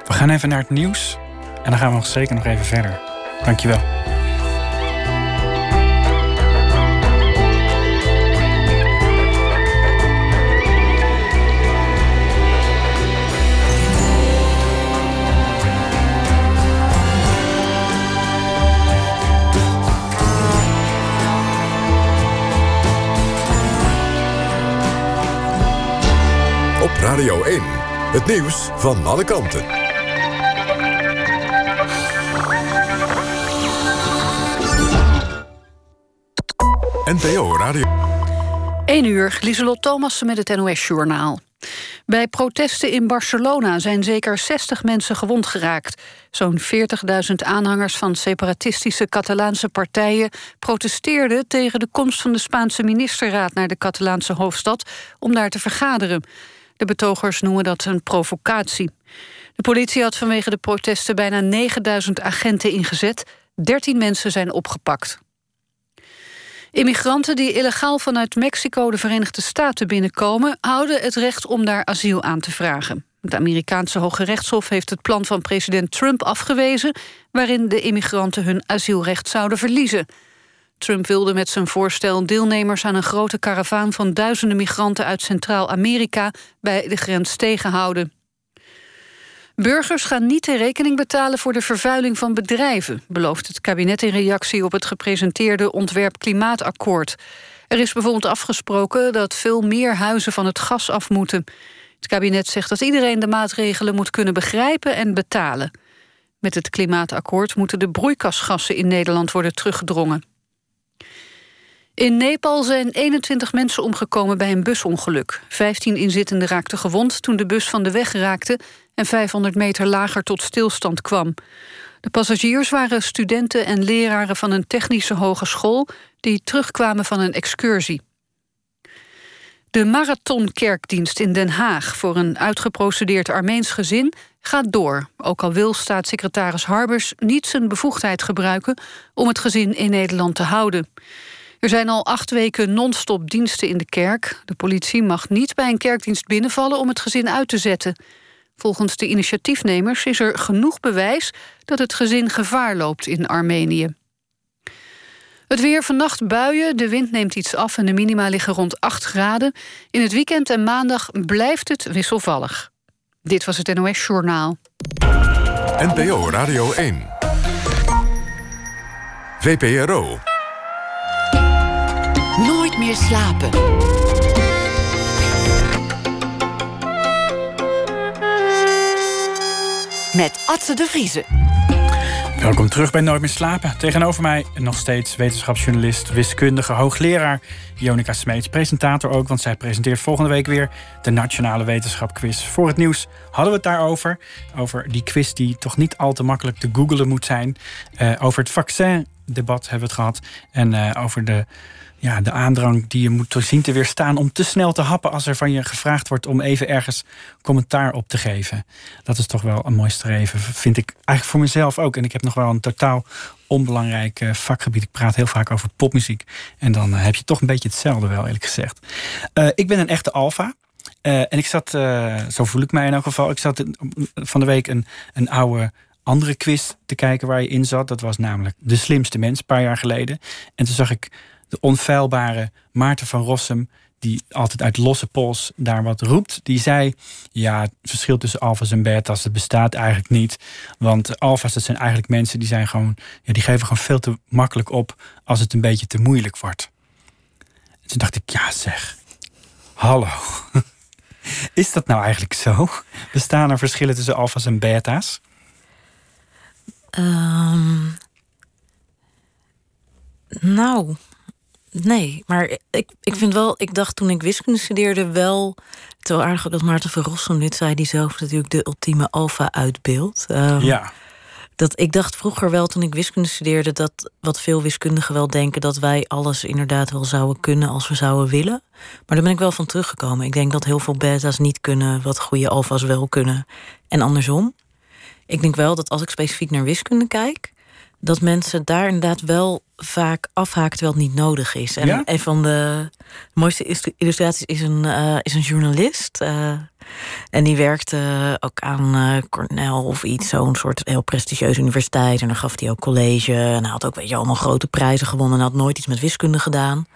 We gaan even naar het nieuws en dan gaan we nog zeker nog even verder. Dankjewel. Radio 1. Het nieuws van alle kanten. NPO Radio. 1 uur, Lieselot Thomassen met het NOS-journaal. Bij protesten in Barcelona zijn zeker 60 mensen gewond geraakt. Zo'n 40.000 aanhangers van separatistische Catalaanse partijen... protesteerden tegen de komst van de Spaanse ministerraad... naar de Catalaanse hoofdstad om daar te vergaderen. De betogers noemen dat een provocatie. De politie had vanwege de protesten bijna 9000 agenten ingezet. 13 mensen zijn opgepakt. Immigranten die illegaal vanuit Mexico de Verenigde Staten binnenkomen... houden het recht om daar asiel aan te vragen. Het Amerikaanse Hoge Rechtshof heeft het plan van president Trump afgewezen... waarin de immigranten hun asielrecht zouden verliezen. Trump wilde met zijn voorstel deelnemers aan een grote karavaan van duizenden migranten uit Centraal-Amerika bij de grens tegenhouden. Burgers gaan niet de rekening betalen voor de vervuiling van bedrijven, belooft het kabinet in reactie op het gepresenteerde ontwerp Klimaatakkoord. Er is bijvoorbeeld afgesproken dat veel meer huizen van het gas af moeten. Het kabinet zegt dat iedereen de maatregelen moet kunnen begrijpen en betalen. Met het Klimaatakkoord moeten de broeikasgassen in Nederland worden teruggedrongen. In Nepal zijn 21 mensen omgekomen bij een busongeluk. 15 inzittenden raakten gewond toen de bus van de weg raakte... en 500 meter lager tot stilstand kwam. De passagiers waren studenten en leraren van een technische hogeschool... die terugkwamen van een excursie. De marathonkerkdienst in Den Haag voor een uitgeprocedeerd Armeens gezin gaat door. Ook al wil staatssecretaris Harbers niet zijn bevoegdheid gebruiken om het gezin in Nederland te houden. Er zijn al acht weken non-stop diensten in de kerk. De politie mag niet bij een kerkdienst binnenvallen om het gezin uit te zetten. Volgens de initiatiefnemers is er genoeg bewijs dat het gezin gevaar loopt in Armenië. Het weer vannacht buien, de wind neemt iets af en de minima liggen rond 8 graden. In het weekend en maandag blijft het wisselvallig. Dit was het NOS Journaal. NPO Radio 1. VPRO slapen. Met Atze de Vriezen. Welkom terug bij Nooit meer slapen. Tegenover mij nog steeds wetenschapsjournalist, wiskundige, hoogleraar Jonica Smeets. Presentator ook, want zij presenteert volgende week weer de Nationale Wetenschapquiz. Voor het nieuws hadden we het daarover. Over die quiz die toch niet al te makkelijk te googelen moet zijn. Uh, over het vaccin-debat hebben we het gehad. En uh, over de ja, de aandrang die je moet zien te weerstaan om te snel te happen als er van je gevraagd wordt om even ergens commentaar op te geven. Dat is toch wel een mooi streven, vind ik eigenlijk voor mezelf ook. En ik heb nog wel een totaal onbelangrijk eh, vakgebied. Ik praat heel vaak over popmuziek. En dan eh, heb je toch een beetje hetzelfde wel, eerlijk gezegd. Uh, ik ben een echte alfa. En ik zat, zo voel ik mij in elk geval, ik zat van de week een, een oude andere quiz te kijken waar je in zat. Dat was namelijk De Slimste Mens, een paar jaar geleden. En toen zag ik de onfeilbare Maarten van Rossum, die altijd uit losse pols daar wat roept, die zei: Ja, het verschil tussen alfa's en beta's, dat bestaat eigenlijk niet. Want alfa's, dat zijn eigenlijk mensen die zijn gewoon, ja, die geven gewoon veel te makkelijk op als het een beetje te moeilijk wordt. En toen dacht ik: Ja, zeg, hallo. Is dat nou eigenlijk zo? Bestaan er verschillen tussen alfa's en beta's? Um, nou, Nee, maar ik, ik vind wel, ik dacht toen ik wiskunde studeerde wel. Terwijl aardig ook dat Maarten van Rossum dit zei, die zelf natuurlijk de ultieme alfa uitbeeld. Um, ja. Dat ik dacht vroeger wel toen ik wiskunde studeerde, dat wat veel wiskundigen wel denken, dat wij alles inderdaad wel zouden kunnen als we zouden willen. Maar daar ben ik wel van teruggekomen. Ik denk dat heel veel beta's niet kunnen wat goede alfa's wel kunnen. En andersom. Ik denk wel dat als ik specifiek naar wiskunde kijk, dat mensen daar inderdaad wel vaak afhaken terwijl het niet nodig is. En Ja? een van de mooiste illustraties is een, eh, is een journalist. eh, en die werkte ook aan eh, Cornell of iets, zo'n soort heel prestigieuze universiteit. En dan gaf hij ook college. En hij had ook weet je, allemaal grote prijzen gewonnen. En had nooit iets met wiskunde gedaan.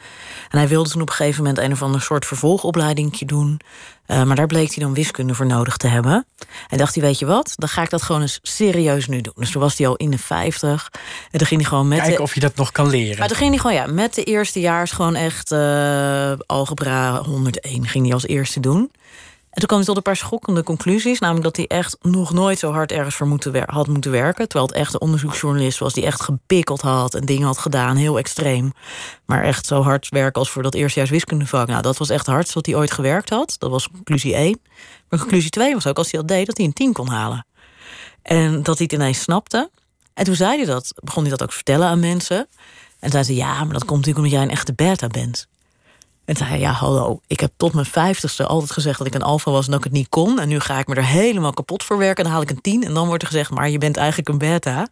En hij wilde toen op een gegeven moment een of ander soort vervolgopleidingje doen. Eh, maar daar bleek hij dan wiskunde voor nodig te hebben. En dacht hij, weet je wat, dan ga ik dat gewoon eens serieus nu doen. Dus toen was hij al in de 50. En toen ging hij gewoon met Kijken de... of je dat nog kan leren. Maar toen ging hij gewoon ja, met de eerstejaars gewoon echt eh, algebra 101 ging hij als eerste doen. En toen kwam hij tot een paar schokkende conclusies. Namelijk dat hij echt nog nooit zo hard ergens voor moeten had moeten werken. Terwijl het echt een onderzoeksjournalist was die echt gepikkeld had en dingen had gedaan, heel extreem. Maar echt zo hard werken als voor dat eerstejaars wiskundevak. Nou, dat was echt hardst wat hij ooit gewerkt had. Dat was conclusie 1. Maar conclusie 2 was ook als hij dat deed, dat hij een 10 kon halen. En dat hij het ineens snapte. En toen zei hij dat, begon hij dat ook te vertellen aan mensen. En zei ze, ja, maar dat komt natuurlijk omdat jij een echte beta bent. En zei ja, hallo, ik heb tot mijn vijftigste altijd gezegd dat ik een alfa was en dat ik het niet kon. En nu ga ik me er helemaal kapot voor werken en dan haal ik een tien. En dan wordt er gezegd, maar je bent eigenlijk een beta.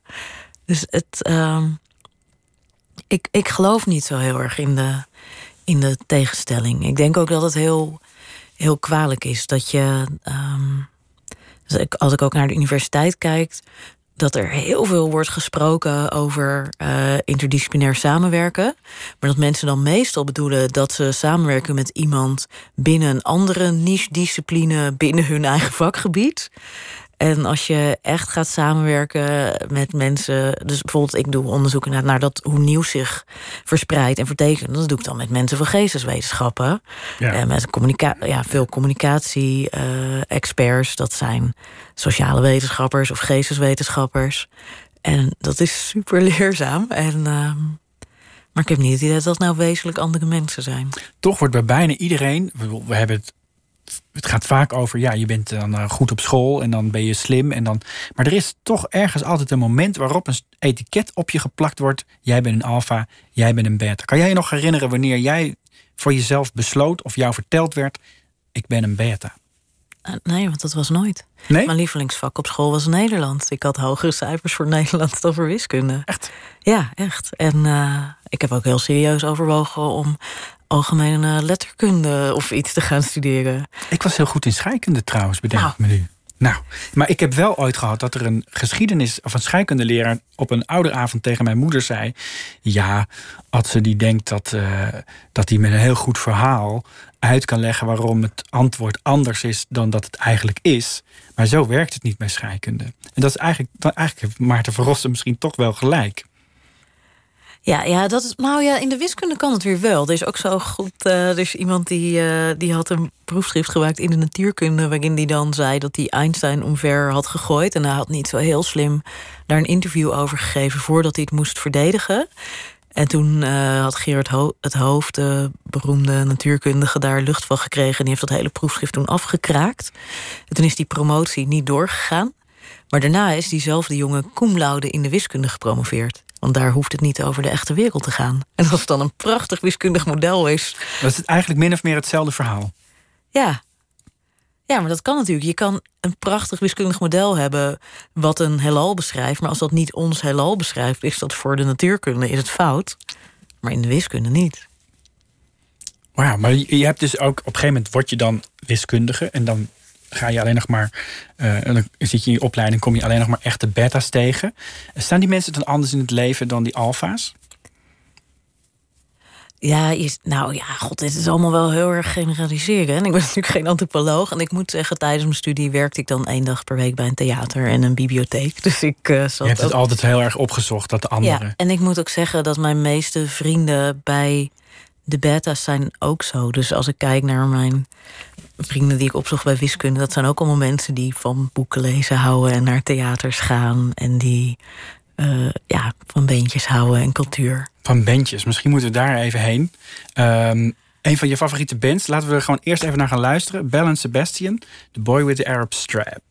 Dus het, ehm, ik, ik geloof niet zo heel erg in de, in de tegenstelling. Ik denk ook dat het heel, heel kwalijk is dat je. ehm, als ik ook naar de universiteit kijk, dat er heel veel wordt gesproken over eh, interdisciplinair samenwerken. Maar dat mensen dan meestal bedoelen dat ze samenwerken met iemand binnen een andere niche-discipline binnen hun eigen vakgebied. En als je echt gaat samenwerken met mensen. Dus bijvoorbeeld, ik doe onderzoek naar, naar dat, hoe nieuws zich verspreidt en vertekent. Dat doe ik dan met mensen van geesteswetenschappen. Ja. En met communica ja, veel communicatie-experts. dat zijn sociale wetenschappers of geesteswetenschappers. En dat is super leerzaam. En, ehm, maar ik heb niet het idee dat dat nou wezenlijk andere mensen zijn. Toch wordt bij bijna iedereen, we hebben het, het gaat vaak over, ja, je bent dan eh, goed op school en dan ben je slim en dan, maar er is toch ergens altijd een moment waarop een etiket op je geplakt wordt. Jij bent een alfa, jij bent een beta. Kan jij je nog herinneren wanneer jij voor jezelf besloot of jou verteld werd, ik ben een beta? Eh, nee, want dat was nooit. Nee? Mijn lievelingsvak op school was Nederland. Ik had hogere cijfers voor Nederland dan voor wiskunde. Echt? Ja, echt. En eh, ik heb ook heel serieus overwogen om algemene letterkunde of iets te gaan studeren. Ik was heel goed in scheikunde trouwens, bedenk Nou. ik me nu. Nou, maar ik heb wel ooit gehad dat er een geschiedenis of een scheikundeleraar op een ouderavond tegen mijn moeder zei: Ja, als ze die denkt dat, eh, dat hij met een heel goed verhaal uit kan leggen waarom het antwoord anders is dan dat het eigenlijk is. Maar zo werkt het niet bij scheikunde. En dat is eigenlijk, eigenlijk heeft Maarten Rossum misschien toch wel gelijk. Ja, ja, dat is, nou ja, in de wiskunde kan het weer wel. Er is ook zo goed. eh, er is iemand die, eh, die had een proefschrift gemaakt in de natuurkunde. waarin hij dan zei dat hij Einstein omver had gegooid. En hij had niet zo heel slim daar een interview over gegeven. voordat hij het moest verdedigen. En toen eh, had Gerard het Hoofd, de beroemde natuurkundige, daar lucht van gekregen. En die heeft dat hele proefschrift toen afgekraakt. En toen is die promotie niet doorgegaan. Maar daarna is diezelfde jongen cum laude in de wiskunde gepromoveerd. Want daar hoeft het niet over de echte wereld te gaan. En als het dan een prachtig wiskundig model is. Dat is eigenlijk min of meer hetzelfde verhaal. Ja. Ja, maar dat kan natuurlijk. Je kan een prachtig wiskundig model hebben wat een heelal beschrijft. Maar als dat niet ons heelal beschrijft, is dat voor de natuurkunde is het fout. Maar in de wiskunde niet. Ja, maar je hebt dus ook op een gegeven moment word je dan wiskundige en dan ga je alleen nog maar, en dan zit je in je opleiding, kom je alleen nog maar echte beta's tegen. Staan die mensen dan anders in het leven dan die alfa's? Ja, je, nou ja, god, dit is allemaal wel heel erg generaliseren. En ik ben natuurlijk geen antropoloog. En ik moet zeggen, tijdens mijn studie werkte ik dan één dag per week bij een theater en een bibliotheek. Dus ik eh zat Je hebt het altijd heel erg opgezocht dat de anderen. Ja, en ik moet ook zeggen dat mijn meeste vrienden bij de beta's zijn ook zo. Dus als ik kijk naar mijn vrienden die ik opzocht bij wiskunde, dat zijn ook allemaal mensen die van boeken lezen houden en naar theaters gaan en die eh, ja, van beentjes houden en cultuur. van bandjes. Misschien moeten we daar even heen. Um, een van je favoriete bands. Laten we er gewoon eerst even naar gaan luisteren. Bell Sebastian, The Boy with the Arab Strap.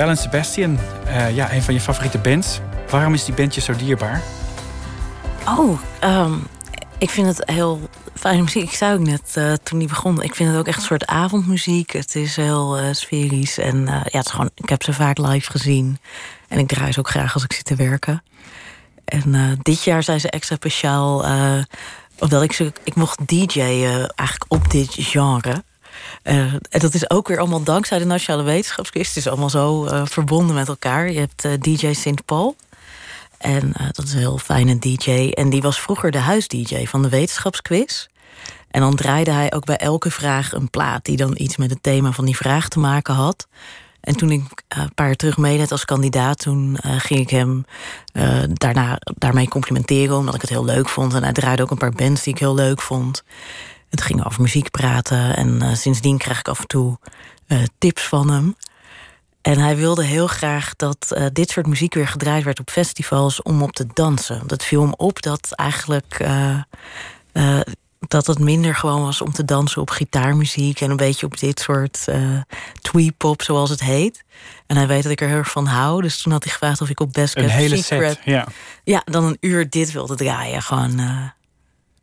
Bell en Sebastian, uh, ja, een van je favoriete bands. Waarom is die bandje zo dierbaar? Oh, um, ik vind het heel fijne muziek. Ik zei ook net uh, toen die begon. Ik vind het ook echt een soort avondmuziek. Het is heel uh. En ja, het is gewoon, ik heb ze vaak live gezien. En ik draai ze ook graag als ik zit te werken. En dit jaar zijn ze extra speciaal. omdat ik ze. Ik mocht DJ'en eigenlijk op dit genre. Uh, en dat is ook weer allemaal dankzij de Nationale Wetenschapsquiz. Het is allemaal zo uh, verbonden met elkaar. Je hebt uh, DJ St. Paul. En eh, dat is een heel fijne DJ. En die was vroeger de huis-DJ van de wetenschapsquiz. En dan draaide hij ook bij elke vraag een plaat die dan iets met het thema van die vraag te maken had. En toen ik eh, een paar jaar terug meedeed als kandidaat, toen ging ik hem daarna, daarmee complimenteren, omdat ik het heel leuk vond. En hij draaide ook een paar bands die ik heel leuk vond. Het ging over muziek praten en sindsdien krijg ik af en toe tips van hem. En hij wilde heel graag dat dit soort muziek weer gedraaid werd op festivals om op te dansen. Dat viel hem op dat eigenlijk dat het minder gewoon was om te dansen op gitaarmuziek en een beetje op dit soort uh, twee-pop, zoals het heet. En hij weet dat ik er heel erg van hou. Dus toen had hij gevraagd of ik op Best Kept Een hele Secret, set, ja. Ja, dan een uur dit wilde draaien. Gewoon, uh,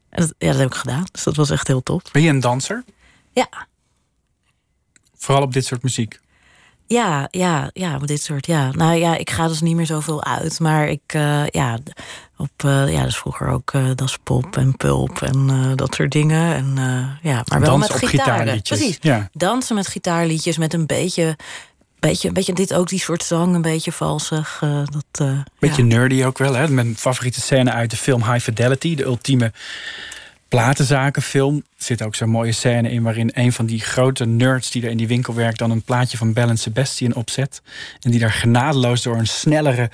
en dat, ja, dat heb ik gedaan. Dus dat was echt heel top. Ben je een danser? Ja. Vooral op dit soort muziek? Ja, ja, ja, op dit soort, ja. Nou ja, ik ga dus niet meer zoveel uit. Maar ik, uh, ja, op, uh, ja, dus vroeger ook uh, Das Pop en Pulp en dat soort dingen. En ja, maar wel Dansen met gitaar. Precies. Ja. Dansen met gitaarliedjes met een beetje, beetje, beetje dit ook, die soort zang, een beetje valsig. dat, beetje ja. nerdy ook wel, hè? Mijn favoriete scène uit de film High Fidelity, de ultieme platenzakenfilm. Er zit ook zo'n mooie scène in waarin een van die grote nerds die er in die winkel werkt, dan een plaatje van Bell Sebastian opzet. En die daar genadeloos door een snellere,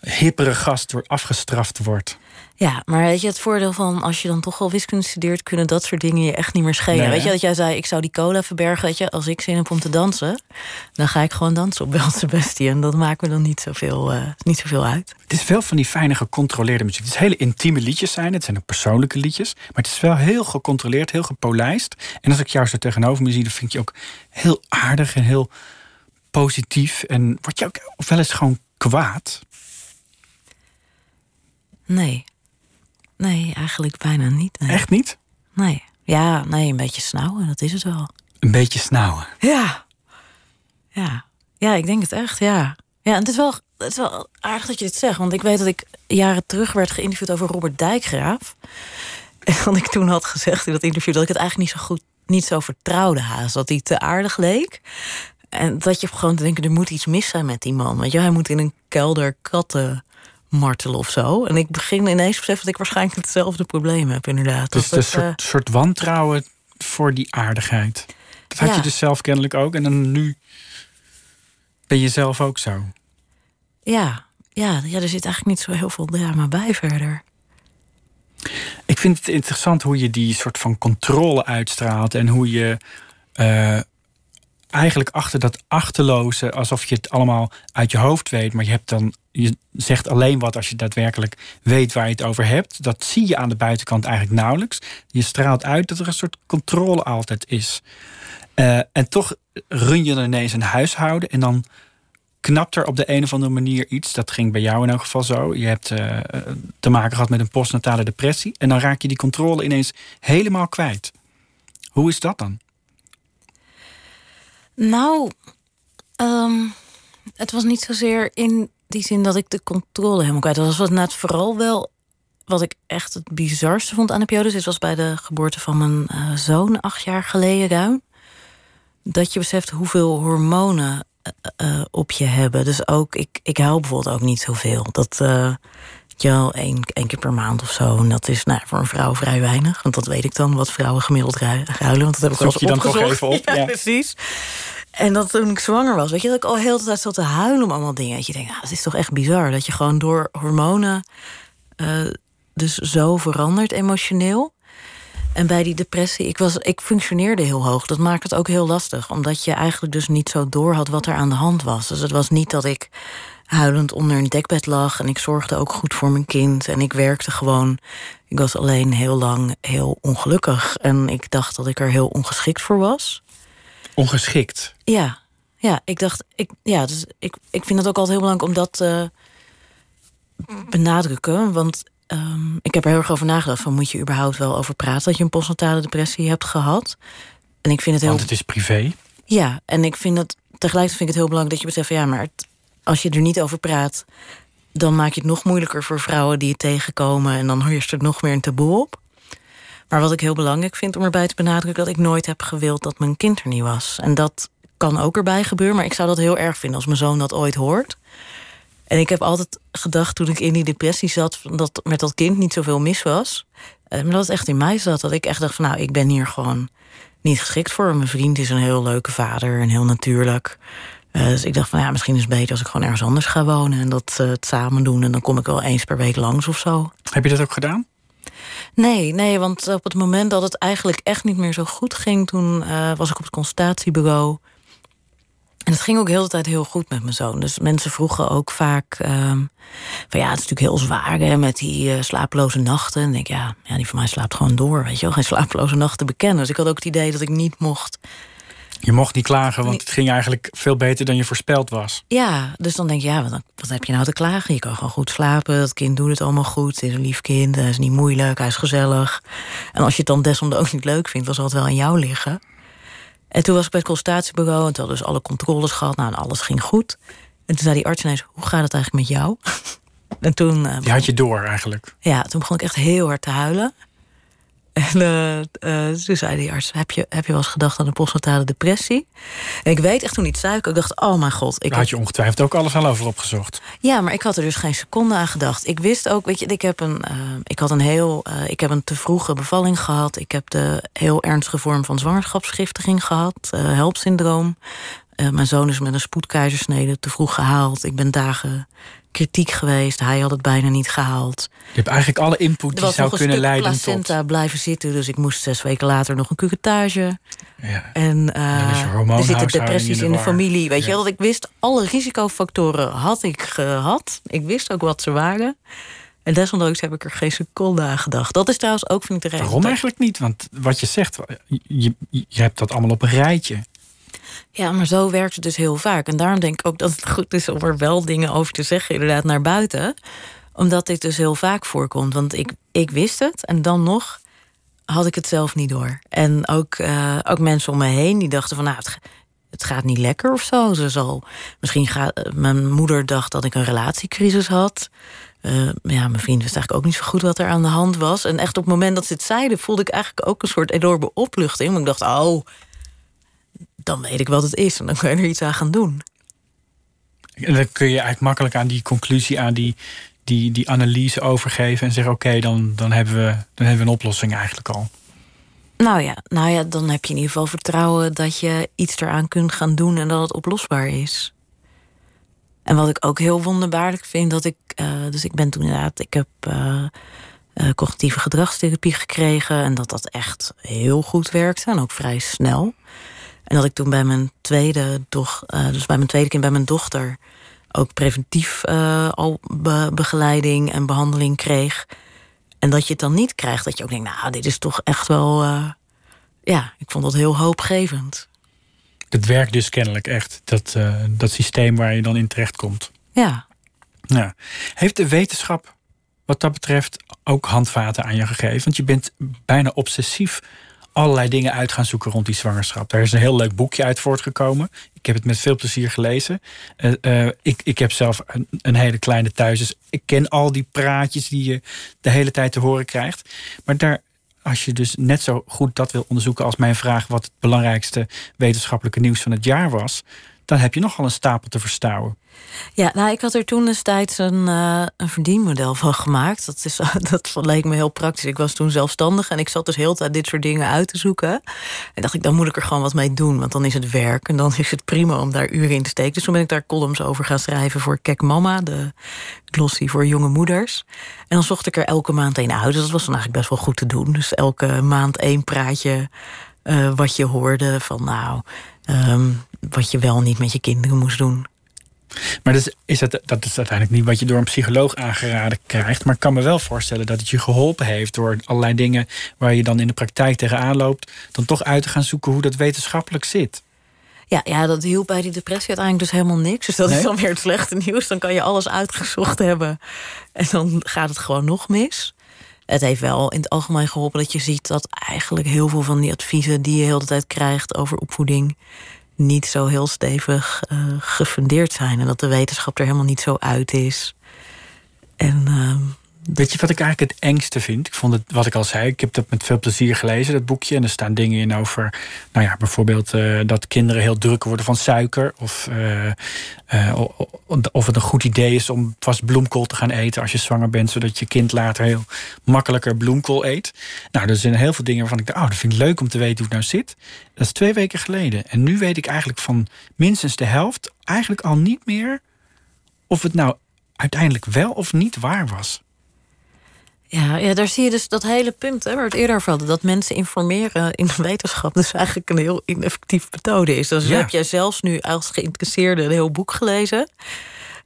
hippere gast door afgestraft wordt. Ja, maar weet je, het voordeel van als je dan toch al wiskunde studeert, kunnen dat soort dingen je echt niet meer schelen. Nee, weet je dat jij zei, ik zou die cola verbergen, weet je, als ik zin heb om te dansen, dan ga ik gewoon dansen op Bell Sebastian. Dat maakt me dan niet zoveel, uh, niet zoveel uit. Het is veel van die fijne gecontroleerde muziek. Het is hele intieme liedjes zijn. Het zijn ook persoonlijke liedjes. Maar het is wel heel gecontroleerd, heel gepolijst. En als ik jou zo tegenover me zie, dan vind je ook heel aardig en heel positief. En word je ook wel eens gewoon kwaad? Nee. Nee, eigenlijk bijna niet. Nee. Echt niet? Nee. Ja, nee, een beetje snauwen, dat is het wel. Een beetje snauwen. Ja. Ja. Ja, ik denk het echt, ja. Ja, en het is wel, het is wel aardig dat je dit zegt. Want ik weet dat ik jaren terug werd geïnterviewd over Robert Dijkgraaf. En dat ik toen had gezegd in dat interview... dat ik het eigenlijk niet zo goed, niet zo vertrouwde haast. Dat hij te aardig leek. En dat je gewoon te denken, er moet iets mis zijn met die man. Weet je, hij moet in een kelder katten martelen of zo. En ik begin ineens te beseffen dat ik waarschijnlijk hetzelfde probleem heb, inderdaad. Dus Dat een het, soort, soort wantrouwen voor die aardigheid. Dat had Ja. je dus zelf kennelijk ook. En dan nu ben je zelf ook zo. eh, ja, ja, ja, er zit eigenlijk niet zo heel veel drama bij verder. Ik vind het interessant hoe je die soort van controle uitstraalt. En hoe je eh, eigenlijk achter dat achterloze, alsof je het allemaal uit je hoofd weet. Maar je hebt dan. Je zegt alleen wat als je daadwerkelijk weet waar je het over hebt. Dat zie je aan de buitenkant eigenlijk nauwelijks. Je straalt uit dat er een soort controle altijd is. Eh, en toch run je dan ineens een huishouden. En dan knapt er op de een of andere manier iets. Dat ging bij jou in elk geval zo. Je hebt eh, te maken gehad met een postnatale depressie. En dan raak je die controle ineens helemaal kwijt. Hoe is dat dan? Nou, ehm, het was niet zozeer in die zin dat ik de controle helemaal kwijt was. Het was net vooral wel wat ik echt het bizarste vond aan de periode. Dit was bij de geboorte van mijn eh, zoon acht jaar geleden ruim. Dat je beseft hoeveel hormonen eh, eh, op je hebben. Dus ook, ik, ik huil bijvoorbeeld ook niet zoveel. Dat, je wel één, één keer per maand of zo. En dat is nou, voor een vrouw vrij weinig. Want dat weet ik dan, wat vrouwen gemiddeld ru- ruilen. Want dat heb ik Zoek eens je dan toch opgezocht. even op, Ja, ja. precies. En dat toen ik zwanger was, weet je, dat ik al heel de tijd zat te huilen om allemaal dingen. Dat je denkt, ah, dat is toch echt bizar. Dat je gewoon door hormonen eh, dus zo verandert emotioneel. En bij die depressie, ik, was, ik functioneerde heel hoog. Dat maakt het ook heel lastig. Omdat je eigenlijk dus niet zo door had wat er aan de hand was. Dus het was niet dat ik huilend onder een dekbed lag. En ik zorgde ook goed voor mijn kind. En ik werkte gewoon. Ik was alleen heel lang heel ongelukkig. En ik dacht dat ik er heel ongeschikt voor was. Ongeschikt. Ja, ja ik dacht, ik, ja, dus ik, ik vind het ook altijd heel belangrijk om dat te benadrukken. Want ehm, ik heb er heel erg over nagedacht: van moet je überhaupt wel over praten dat je een postnatale depressie hebt gehad? En ik vind het heel. Want het is privé. Ja, en ik vind het tegelijkertijd vind ik het heel belangrijk dat je beseft: van, ja, maar het- als je er niet over praat, dan maak je het nog moeilijker voor vrouwen die het tegenkomen. En dan heerst er nog meer een taboe op. Maar wat ik heel belangrijk vind om erbij te benadrukken, dat ik nooit heb gewild dat mijn kind er niet was. En dat kan ook erbij gebeuren, maar ik zou dat heel erg vinden als mijn zoon dat ooit hoort. En ik heb altijd gedacht toen ik in die depressie zat... dat met dat kind niet zoveel mis was. Eh, maar dat het echt in mij zat. Dat ik echt dacht van nou, ik ben hier gewoon niet geschikt voor. Mijn vriend is een heel leuke vader en heel natuurlijk. Uh, dus ik dacht van ja, misschien is het beter als ik gewoon ergens anders ga wonen... en dat uh, het samen doen. En dan kom ik wel eens per week langs of zo. Heb je dat ook gedaan? Nee, nee, want op het moment dat het eigenlijk echt niet meer zo goed ging... toen uh, was ik op het consultatiebureau. En het ging ook heel de tijd heel goed met mijn zoon. Dus mensen vroegen ook vaak... Um, van ja, het is natuurlijk heel zwaar hè, met die uh, slapeloze nachten. En ik denk, ja, ja, die van mij slaapt gewoon door, weet je wel. Geen slapeloze nachten bekennen. Dus ik had ook het idee dat ik niet mocht... Je mocht niet klagen, want het ging eigenlijk veel beter dan je voorspeld was. Ja, dus dan denk je, ja, wat, wat heb je nou te klagen? Je kan gewoon goed slapen, dat kind doet het allemaal goed. Het is een lief kind, hij is niet moeilijk, hij is gezellig. En als je het dan desondanks ook niet leuk vindt, dan zal het wel aan jou liggen. En toen was ik bij het consultatiebureau en toen hadden dus alle controles gehad. Nou, en alles ging goed. En toen zei die arts ineens, hoe gaat het eigenlijk met jou? en toen... Uh, die had je door eigenlijk? Ja, toen begon ik echt heel hard te huilen. En uh, uh, toen zei die arts, heb je, heb je wel eens gedacht aan een postnatale depressie? En ik weet echt toen niet zei, ik dacht, oh mijn god. Ik had je ongetwijfeld ook alles al over opgezocht. Ja, maar ik had er dus geen seconde aan gedacht. Ik wist ook, weet je, ik heb een, uh, ik had een heel, ik heb een te vroege bevalling gehad. Ik heb de heel ernstige vorm van zwangerschapsgiftiging gehad, helpsyndroom. mijn zoon is met een spoedkeizersnede te vroeg gehaald. Ik ben dagen kritiek geweest. Hij had het bijna niet gehaald. Je hebt eigenlijk alle input die zou kunnen leiden tot... placenta blijven zitten, dus ik moest zes weken later nog een curettage. Ja. En uh, er zitten depressies in de, in de familie. Weet ja. je wel, ik wist alle risicofactoren had ik gehad. Ik wist ook wat ze waren. En desondanks heb ik er geen seconde aan gedacht. Dat is trouwens ook, vind ik, de reden. Waarom eigenlijk niet? Want wat je zegt, je, je hebt dat allemaal op een rijtje. Ja, maar zo werkt het dus heel vaak. En daarom denk ik ook dat het goed is om er wel dingen over te zeggen, inderdaad, naar buiten. Omdat dit dus heel vaak voorkomt. Want ik, ik wist het en dan nog had ik het zelf niet door. En ook, uh, ook mensen om me heen die dachten van nou, het, gaat niet lekker of zo. Ze zal, misschien gaat, mijn moeder dacht dat ik een relatiecrisis had. Uh, ja, mijn vriend wist eigenlijk ook niet zo goed wat er aan de hand was. En echt op het moment dat ze het zeiden, voelde ik eigenlijk ook een soort enorme opluchting. Want ik dacht, oh, dan weet ik wat het is en dan kun je er iets aan gaan doen. En dan kun je eigenlijk makkelijk aan die conclusie, aan die, die, die analyse overgeven en zeggen: Oké, dan, dan, hebben we, dan hebben we een oplossing eigenlijk al. Nou ja, nou ja, dan heb je in ieder geval vertrouwen dat je iets eraan kunt gaan doen en dat het oplosbaar is. En wat ik ook heel wonderbaarlijk vind, dat ik, uh, dus ik ben toen inderdaad, ik heb uh, uh, cognitieve gedragstherapie gekregen en dat dat echt heel goed werkte en ook vrij snel. En dat ik toen bij mijn tweede, doch, uh, dus bij mijn tweede kind, bij mijn dochter, ook preventief uh, al be begeleiding en behandeling kreeg. En dat je het dan niet krijgt, dat je ook denkt, nou, dit is toch echt wel. Uh, ja, ik vond dat heel hoopgevend. Het werkt dus kennelijk echt, dat, dat systeem waar je dan in terecht komt. Ja. ja. Heeft de wetenschap wat dat betreft ook handvaten aan je gegeven? Want je bent bijna obsessief allerlei dingen uit gaan zoeken rond die zwangerschap. Daar is een heel leuk boekje uit voortgekomen. Ik heb het met veel plezier gelezen. Uh, uh, ik, ik heb zelf een, een, hele kleine thuis. Dus ik ken al die praatjes die je de hele tijd te horen krijgt. Maar daar, als je dus net zo goed dat wil onderzoeken als mijn vraag... wat het belangrijkste wetenschappelijke nieuws van het jaar was... dan heb je nogal een stapel te verstouwen. Ja, nou, ik had er toen destijds een, uh, een verdienmodel van gemaakt. Dat, is, dat leek me heel praktisch. Ik was toen zelfstandig en ik zat dus heel tijd dit soort dingen uit te zoeken. En dacht ik, dan moet ik er gewoon wat mee doen. Want dan is het werk en dan is het prima om daar uren in te steken. Dus toen ben ik daar columns over gaan schrijven voor Kek Mama, de glossy voor jonge moeders. En dan zocht ik er elke maand een uit. Dus dat was dan eigenlijk best wel goed te doen. Dus elke maand één praatje uh, wat je hoorde van nou, um, wat je wel niet met je kinderen moest doen. Maar dat is, is dat, dat is uiteindelijk niet wat je door een psycholoog aangeraden krijgt. Maar ik kan me wel voorstellen dat het je geholpen heeft door allerlei dingen waar je dan in de praktijk tegenaan loopt, dan toch uit te gaan zoeken hoe dat wetenschappelijk zit. Ja, ja, dat hielp bij die depressie uiteindelijk dus helemaal niks. Dus dat nee? is dan weer het slechte nieuws. Dan kan je alles uitgezocht hebben. En dan gaat het gewoon nog mis. Het heeft wel in het algemeen geholpen dat je ziet dat eigenlijk heel veel van die adviezen die je heel de tijd krijgt over opvoeding niet zo heel stevig uh, gefundeerd zijn. En dat de wetenschap er helemaal niet zo uit is. En uh, Weet je wat ik eigenlijk het engste vind? Ik vond het, wat ik al zei, ik heb dat met veel plezier gelezen, dat boekje. En er staan dingen in over, nou ja, bijvoorbeeld uh, dat kinderen heel druk worden van suiker. Of, uh, uh, of het een goed idee is om vast bloemkool te gaan eten als je zwanger bent, zodat je kind later heel makkelijker bloemkool eet. Nou, er zijn heel veel dingen waarvan ik dacht, oh, dat vind ik leuk om te weten hoe het nou zit. Dat is twee weken geleden. En nu weet ik eigenlijk van minstens de helft, eigenlijk al niet meer of het nou uiteindelijk wel of niet waar was. Ja, ja, daar zie je dus dat hele punt hè, waar we het eerder over hadden. Dat mensen informeren in de wetenschap dus eigenlijk een heel ineffectieve methode is. Dus heb jij zelfs nu als geïnteresseerde een heel boek gelezen.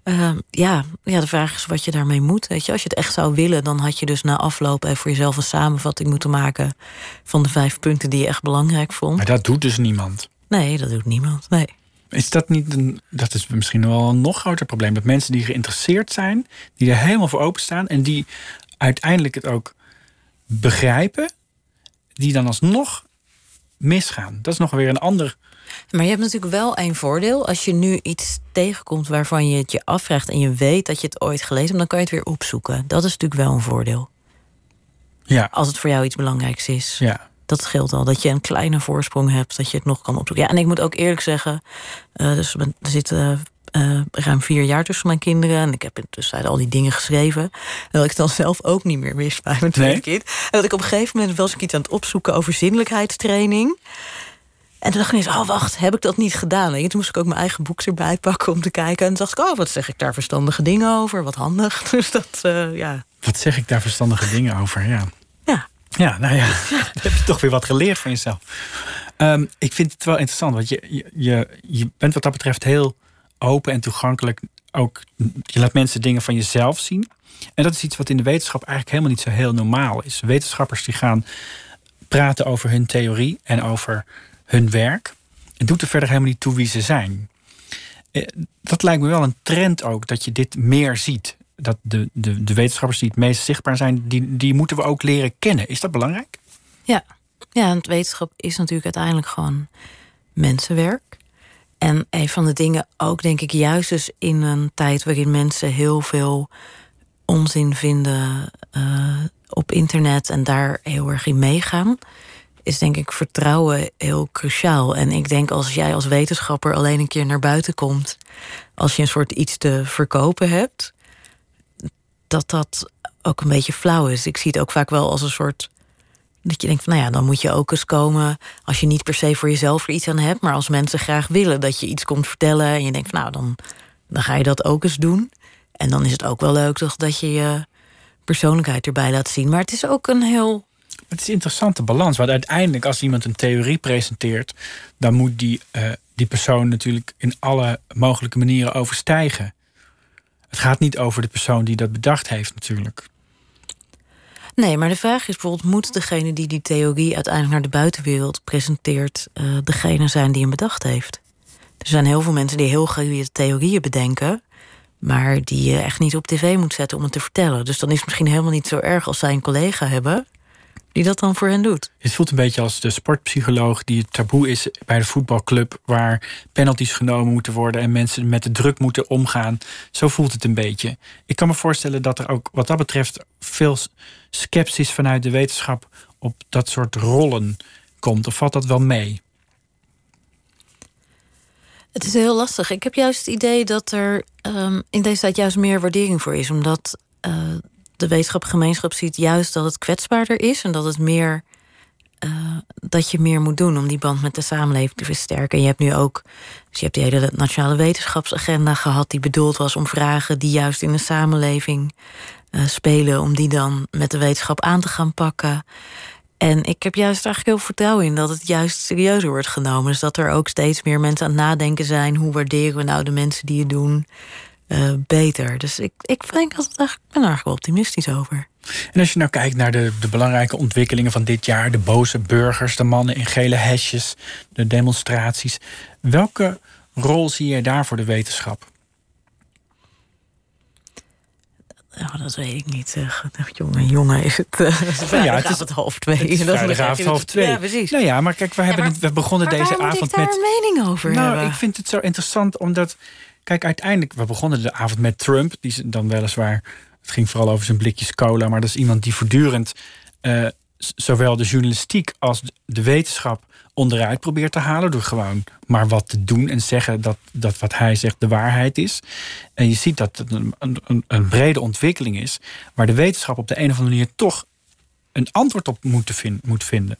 Uh, ja, ja, de vraag is wat je daarmee moet. Weet je? Als je het echt zou willen, dan had je dus na afloop even voor jezelf een samenvatting moeten maken van de vijf punten die je echt belangrijk vond. Maar dat doet dus niemand. Nee, dat doet niemand. Nee. Is dat niet een, dat is misschien wel een nog groter probleem? Dat mensen die geïnteresseerd zijn, die er helemaal voor openstaan en die uiteindelijk het ook begrijpen, die dan alsnog misgaan. Dat is nog weer een ander. Maar je hebt natuurlijk wel een voordeel. Als je nu iets tegenkomt waarvan je het je afvraagt en je weet dat je het ooit gelezen hebt, dan kan je het weer opzoeken. Dat is natuurlijk wel een voordeel. Ja. Als het voor jou iets belangrijks is. Ja. Dat scheelt al. Dat je een kleine voorsprong hebt, dat je het nog kan opzoeken. Ja, en ik moet ook eerlijk zeggen, uh, dus er zitten uh, ruim vier jaar tussen mijn kinderen. En ik heb intussen al die dingen geschreven. En dat ik dan zelf ook niet meer wist bij mijn tweede nee. kind. En dat ik op een gegeven moment was ik iets aan het opzoeken over zinnelijkheidstraining. En toen dacht ik eens, oh wacht, heb ik dat niet gedaan? En toen moest ik ook mijn eigen boek erbij pakken om te kijken. En toen dacht ik, oh, wat zeg ik daar verstandige dingen over? Wat handig. Dus dat, uh, ja. Wat zeg ik daar verstandige dingen over? Ja. Ja. Ja, nou ja, heb je toch weer wat geleerd van jezelf. Um, ik vind het wel interessant, want je, je, je bent wat dat betreft heel open en toegankelijk. Ook, je laat mensen dingen van jezelf zien. En dat is iets wat in de wetenschap eigenlijk helemaal niet zo heel normaal is. Wetenschappers die gaan praten over hun theorie en over hun werk. Het doet er verder helemaal niet toe wie ze zijn. Eh, dat lijkt me wel een trend ook, dat je dit meer ziet. Dat de, de, de wetenschappers die het meest zichtbaar zijn, die, die moeten we ook leren kennen. Is dat belangrijk? Ja, ja want wetenschap is natuurlijk uiteindelijk gewoon mensenwerk. En een van de dingen ook, denk ik, juist dus in een tijd waarin mensen heel veel onzin vinden uh, op internet en daar heel erg in meegaan, is denk ik vertrouwen heel cruciaal. En ik denk als jij als wetenschapper alleen een keer naar buiten komt, als je een soort iets te verkopen hebt, dat dat ook een beetje flauw is. Ik zie het ook vaak wel als een soort dat je denkt van, nou ja, dan moet je ook eens komen als je niet per se voor jezelf er iets aan hebt, maar als mensen graag willen dat je iets komt vertellen en je denkt van, nou, dan, dan ga je dat ook eens doen. En dan is het ook wel leuk toch dat je je persoonlijkheid erbij laat zien. Maar het is ook een heel. Het is een interessante balans. Want uiteindelijk, als iemand een theorie presenteert, dan moet die, uh, die persoon natuurlijk in alle mogelijke manieren overstijgen. Het gaat niet over de persoon die dat bedacht heeft, natuurlijk. Nee, maar de vraag is bijvoorbeeld: moet degene die die theorie uiteindelijk naar de buitenwereld presenteert, uh, degene zijn die hem bedacht heeft? Er zijn heel veel mensen die heel goede theorieën bedenken, maar die je echt niet op tv moet zetten om het te vertellen. Dus dan is het misschien helemaal niet zo erg als zij een collega hebben die dat dan voor hen doet. Het voelt een beetje als de sportpsycholoog die het taboe is bij de voetbalclub, waar penalties genomen moeten worden en mensen met de druk moeten omgaan. Zo voelt het een beetje. Ik kan me voorstellen dat er ook wat dat betreft veel sceptisch vanuit de wetenschap op dat soort rollen komt. Of valt dat wel mee? Het is heel lastig. Ik heb juist het idee dat er um, in deze tijd juist meer waardering voor is. Omdat uh, de wetenschapgemeenschap ziet juist dat het kwetsbaarder is en dat het meer. Uh, dat je meer moet doen om die band met de samenleving te versterken. En je hebt nu ook. Dus je hebt die hele nationale wetenschapsagenda gehad, die bedoeld was om vragen die juist in de samenleving uh, spelen, om die dan met de wetenschap aan te gaan pakken. En ik heb juist eigenlijk heel vertrouwen in dat het juist serieuzer wordt genomen. Dus dat er ook steeds meer mensen aan het nadenken zijn. Hoe waarderen we nou de mensen die het doen? Uh, beter. Dus ik, ik denk dat het eigenlijk, ben er eigenlijk wel optimistisch over. En als je nou kijkt naar de, de belangrijke ontwikkelingen van dit jaar, de boze burgers, de mannen in gele hesjes, de demonstraties, welke rol zie je daar voor de wetenschap? Nou, dat weet ik niet. Uh, jongen, jongen, is het. Uh, nou ja, het is het half twee. Het is vrijdagavond half twee. Ja, precies. Nou ja, maar kijk, we, hebben we begonnen deze avond met. een mening over nou, hebben? ik vind het zo interessant omdat. Kijk, uiteindelijk, we begonnen de avond met Trump, die dan weliswaar Het ging vooral over zijn blikjes cola. Maar dat is iemand die voortdurend uh, zowel de journalistiek als de wetenschap onderuit probeert te halen. Door gewoon maar wat te doen en zeggen dat, dat wat hij zegt de waarheid is. En je ziet dat het een, een, een brede ontwikkeling is. Waar de wetenschap op de een of andere manier toch een antwoord op moet, vind, moet vinden.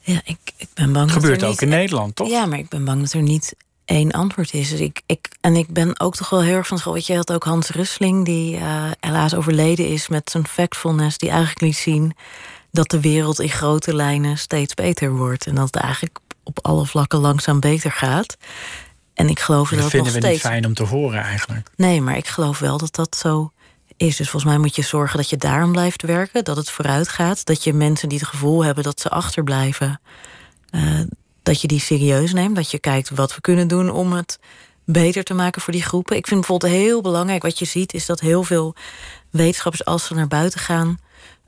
Ja, ik, ik ben bang. Dat gebeurt ook in Nederland, toch? Ja, maar ik ben bang dat er niet één antwoord is. Dus ik, ik, en ik ben ook toch wel heel erg van school. Weet je, had ook Hans Rusling, die uh, helaas overleden is met zijn factfulness, die eigenlijk liet zien dat de wereld in grote lijnen steeds beter wordt. En dat het eigenlijk op alle vlakken langzaam beter gaat. En ik geloof dat, dat vinden nog we steeds... niet fijn om te horen eigenlijk. Nee, maar ik geloof wel dat dat zo is. Dus volgens mij moet je zorgen dat je daarom blijft werken, dat het vooruit gaat. Dat je mensen die het gevoel hebben dat ze achterblijven, uh, dat je die serieus neemt. Dat je kijkt wat we kunnen doen om het beter te maken voor die groepen. Ik vind bijvoorbeeld heel belangrijk wat je ziet, is dat heel veel wetenschappers, als ze naar buiten gaan,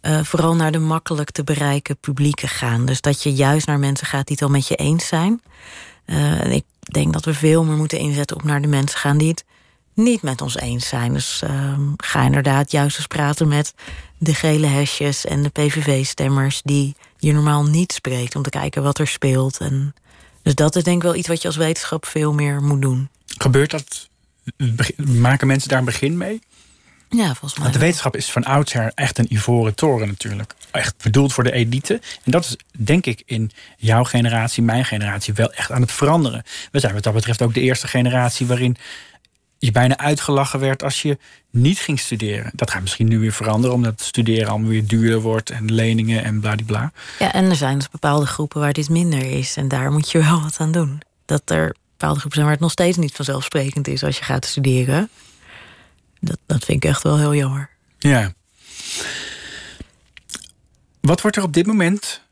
uh, vooral naar de makkelijk te bereiken publieken gaan. Dus dat je juist naar mensen gaat die het al met je eens zijn. Uh, en ik denk dat we veel meer moeten inzetten op naar de mensen gaan die het niet met ons eens zijn. Dus uh, ga inderdaad juist eens praten met de gele hesjes en de PVV-stemmers die je normaal niet spreekt, om te kijken wat er speelt. En dus dat is denk ik wel iets wat je als wetenschap veel meer moet doen. Gebeurt dat? Maken mensen daar een begin mee? Ja, volgens mij. Want de wetenschap is van oudsher echt een ivoren toren natuurlijk. Echt bedoeld voor de elite. En dat is denk ik in jouw generatie, mijn generatie, wel echt aan het veranderen. We zijn wat dat betreft ook de eerste generatie waarin je bijna uitgelachen werd als je niet ging studeren. Dat gaat misschien nu weer veranderen, omdat studeren allemaal weer duurder wordt en leningen en bladibla. Ja, en er zijn dus bepaalde groepen waar dit minder is. En daar moet je wel wat aan doen. Dat er bepaalde groepen zijn waar het nog steeds niet vanzelfsprekend is als je gaat studeren. Dat, dat vind ik echt wel heel jammer. Ja. Wat wordt er op dit moment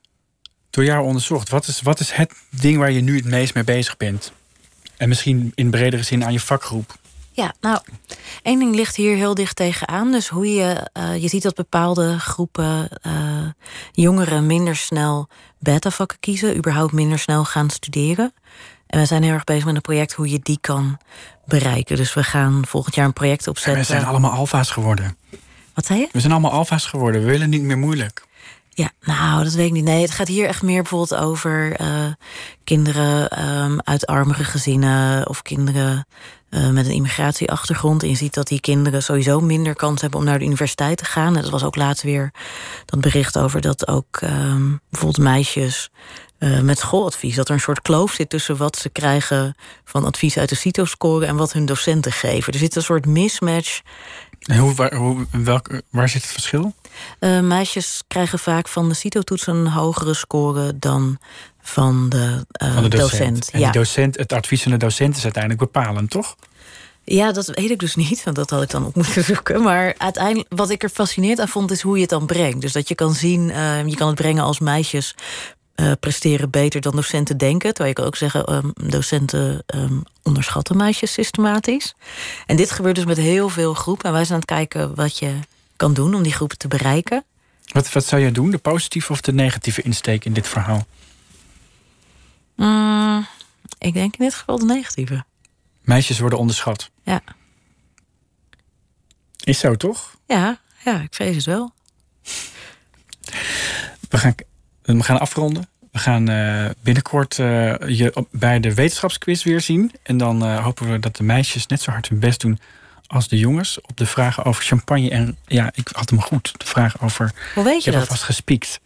door jou onderzocht? Wat is, wat is het ding waar je nu het meest mee bezig bent? En misschien in bredere zin aan je vakgroep. Ja, nou, één ding ligt hier heel dicht tegenaan. Dus hoe je, uh, je ziet dat bepaalde groepen uh, jongeren minder snel beta-vakken kiezen, überhaupt minder snel gaan studeren. En we zijn heel erg bezig met een project hoe je die kan bereiken. Dus we gaan volgend jaar een project opzetten. En we zijn allemaal alfa's geworden. Wat zei je? We zijn allemaal alfa's geworden. We willen niet meer moeilijk. Ja, nou, dat weet ik niet. Nee, het gaat hier echt meer bijvoorbeeld over uh, kinderen um, uit armere gezinnen of kinderen uh, met een immigratieachtergrond. En je ziet dat die kinderen sowieso minder kans hebben om naar de universiteit te gaan. Dat was ook laatst weer dat bericht over dat ook um, bijvoorbeeld meisjes uh, met schooladvies. Dat er een soort kloof zit tussen wat ze krijgen van advies uit de CITO-score en wat hun docenten geven. Er zit een soort mismatch. En hoe, waar, hoe, welk, waar zit het verschil? Uh, meisjes krijgen vaak van de CITO-toets een hogere score dan van de, uh, van de docent. docent. En ja. docent, het advies van de docent is uiteindelijk bepalend, toch? Ja, dat weet ik dus niet, want dat had ik dan op moeten zoeken. Maar uiteindelijk, wat ik er fascinerend aan vond, is hoe je het dan brengt. Dus dat je kan zien, uh, je kan het brengen als meisjes uh, presteren beter dan docenten denken. Terwijl je kan ook zeggen, um, docenten um, onderschatten meisjes systematisch. En dit gebeurt dus met heel veel groepen. En wij zijn aan het kijken wat je kan doen om die groepen te bereiken. Wat, wat zou je doen, de positieve of de negatieve insteek in dit verhaal? Mm, ik denk in dit geval de negatieve. Meisjes worden onderschat. Ja. Is zo, toch? Ja, ja ik vrees het wel. We gaan, we gaan afronden. We gaan uh, binnenkort uh, je op, bij de wetenschapsquiz weer zien. En dan uh, hopen we dat de meisjes net zo hard hun best doen als de jongens. Op de vragen over champagne. En ja, ik had hem goed. De vraag over. Hoe weet je ik heb dat? alvast gespiekt.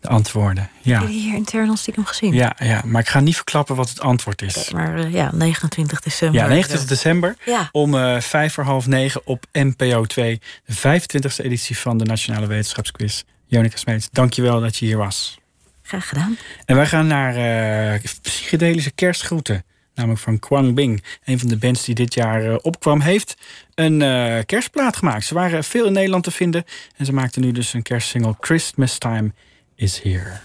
De antwoorden. Ja. Heb je hier intern al stiekem gezien? Ja, ja, maar ik ga niet verklappen wat het antwoord is. Okay, maar uh, ja, 29 december. Ja, 29 december. Ja. Om uh, vijf voor half negen op NPO 2. De 25e editie van de Nationale Wetenschapsquiz. Jonica Smeets, dankjewel dat je hier was. Graag gedaan. En wij gaan naar uh, psychedelische kerstgroeten. Namelijk van Kwang Bing. Een van de bands die dit jaar uh, opkwam, heeft een uh, kerstplaat gemaakt. Ze waren veel in Nederland te vinden. En ze maakten nu dus een kerstsingle Christmas Time is Here.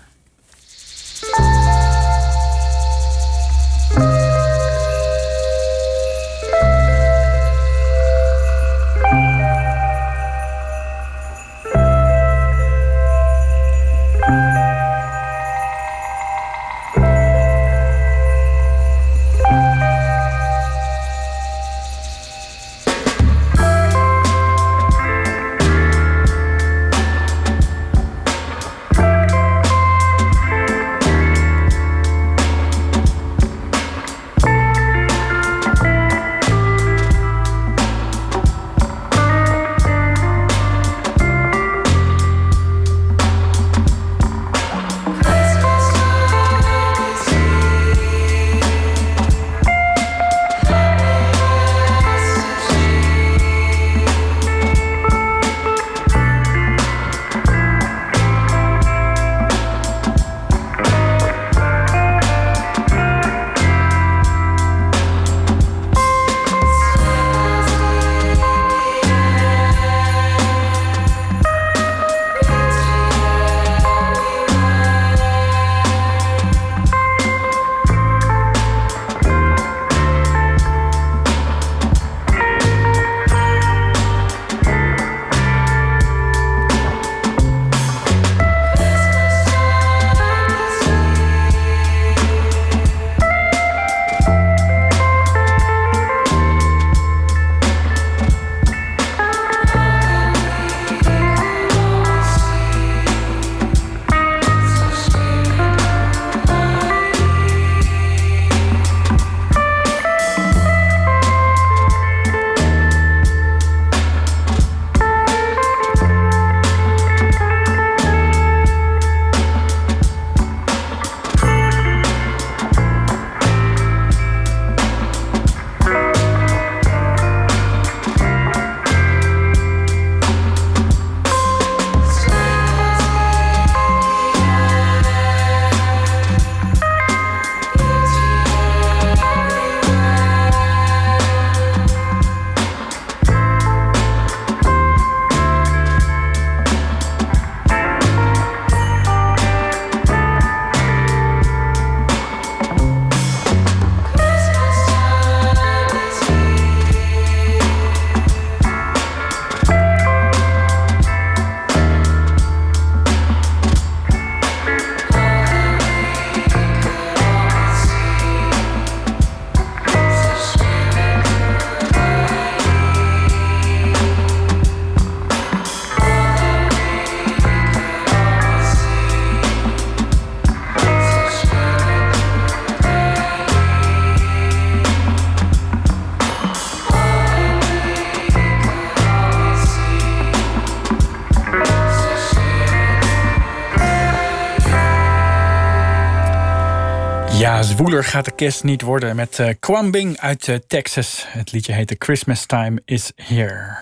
Ja, zwoeler gaat de kerst niet worden met uh, Kwam Bing uit uh, Texas. Het liedje heette Christmas Time is Here.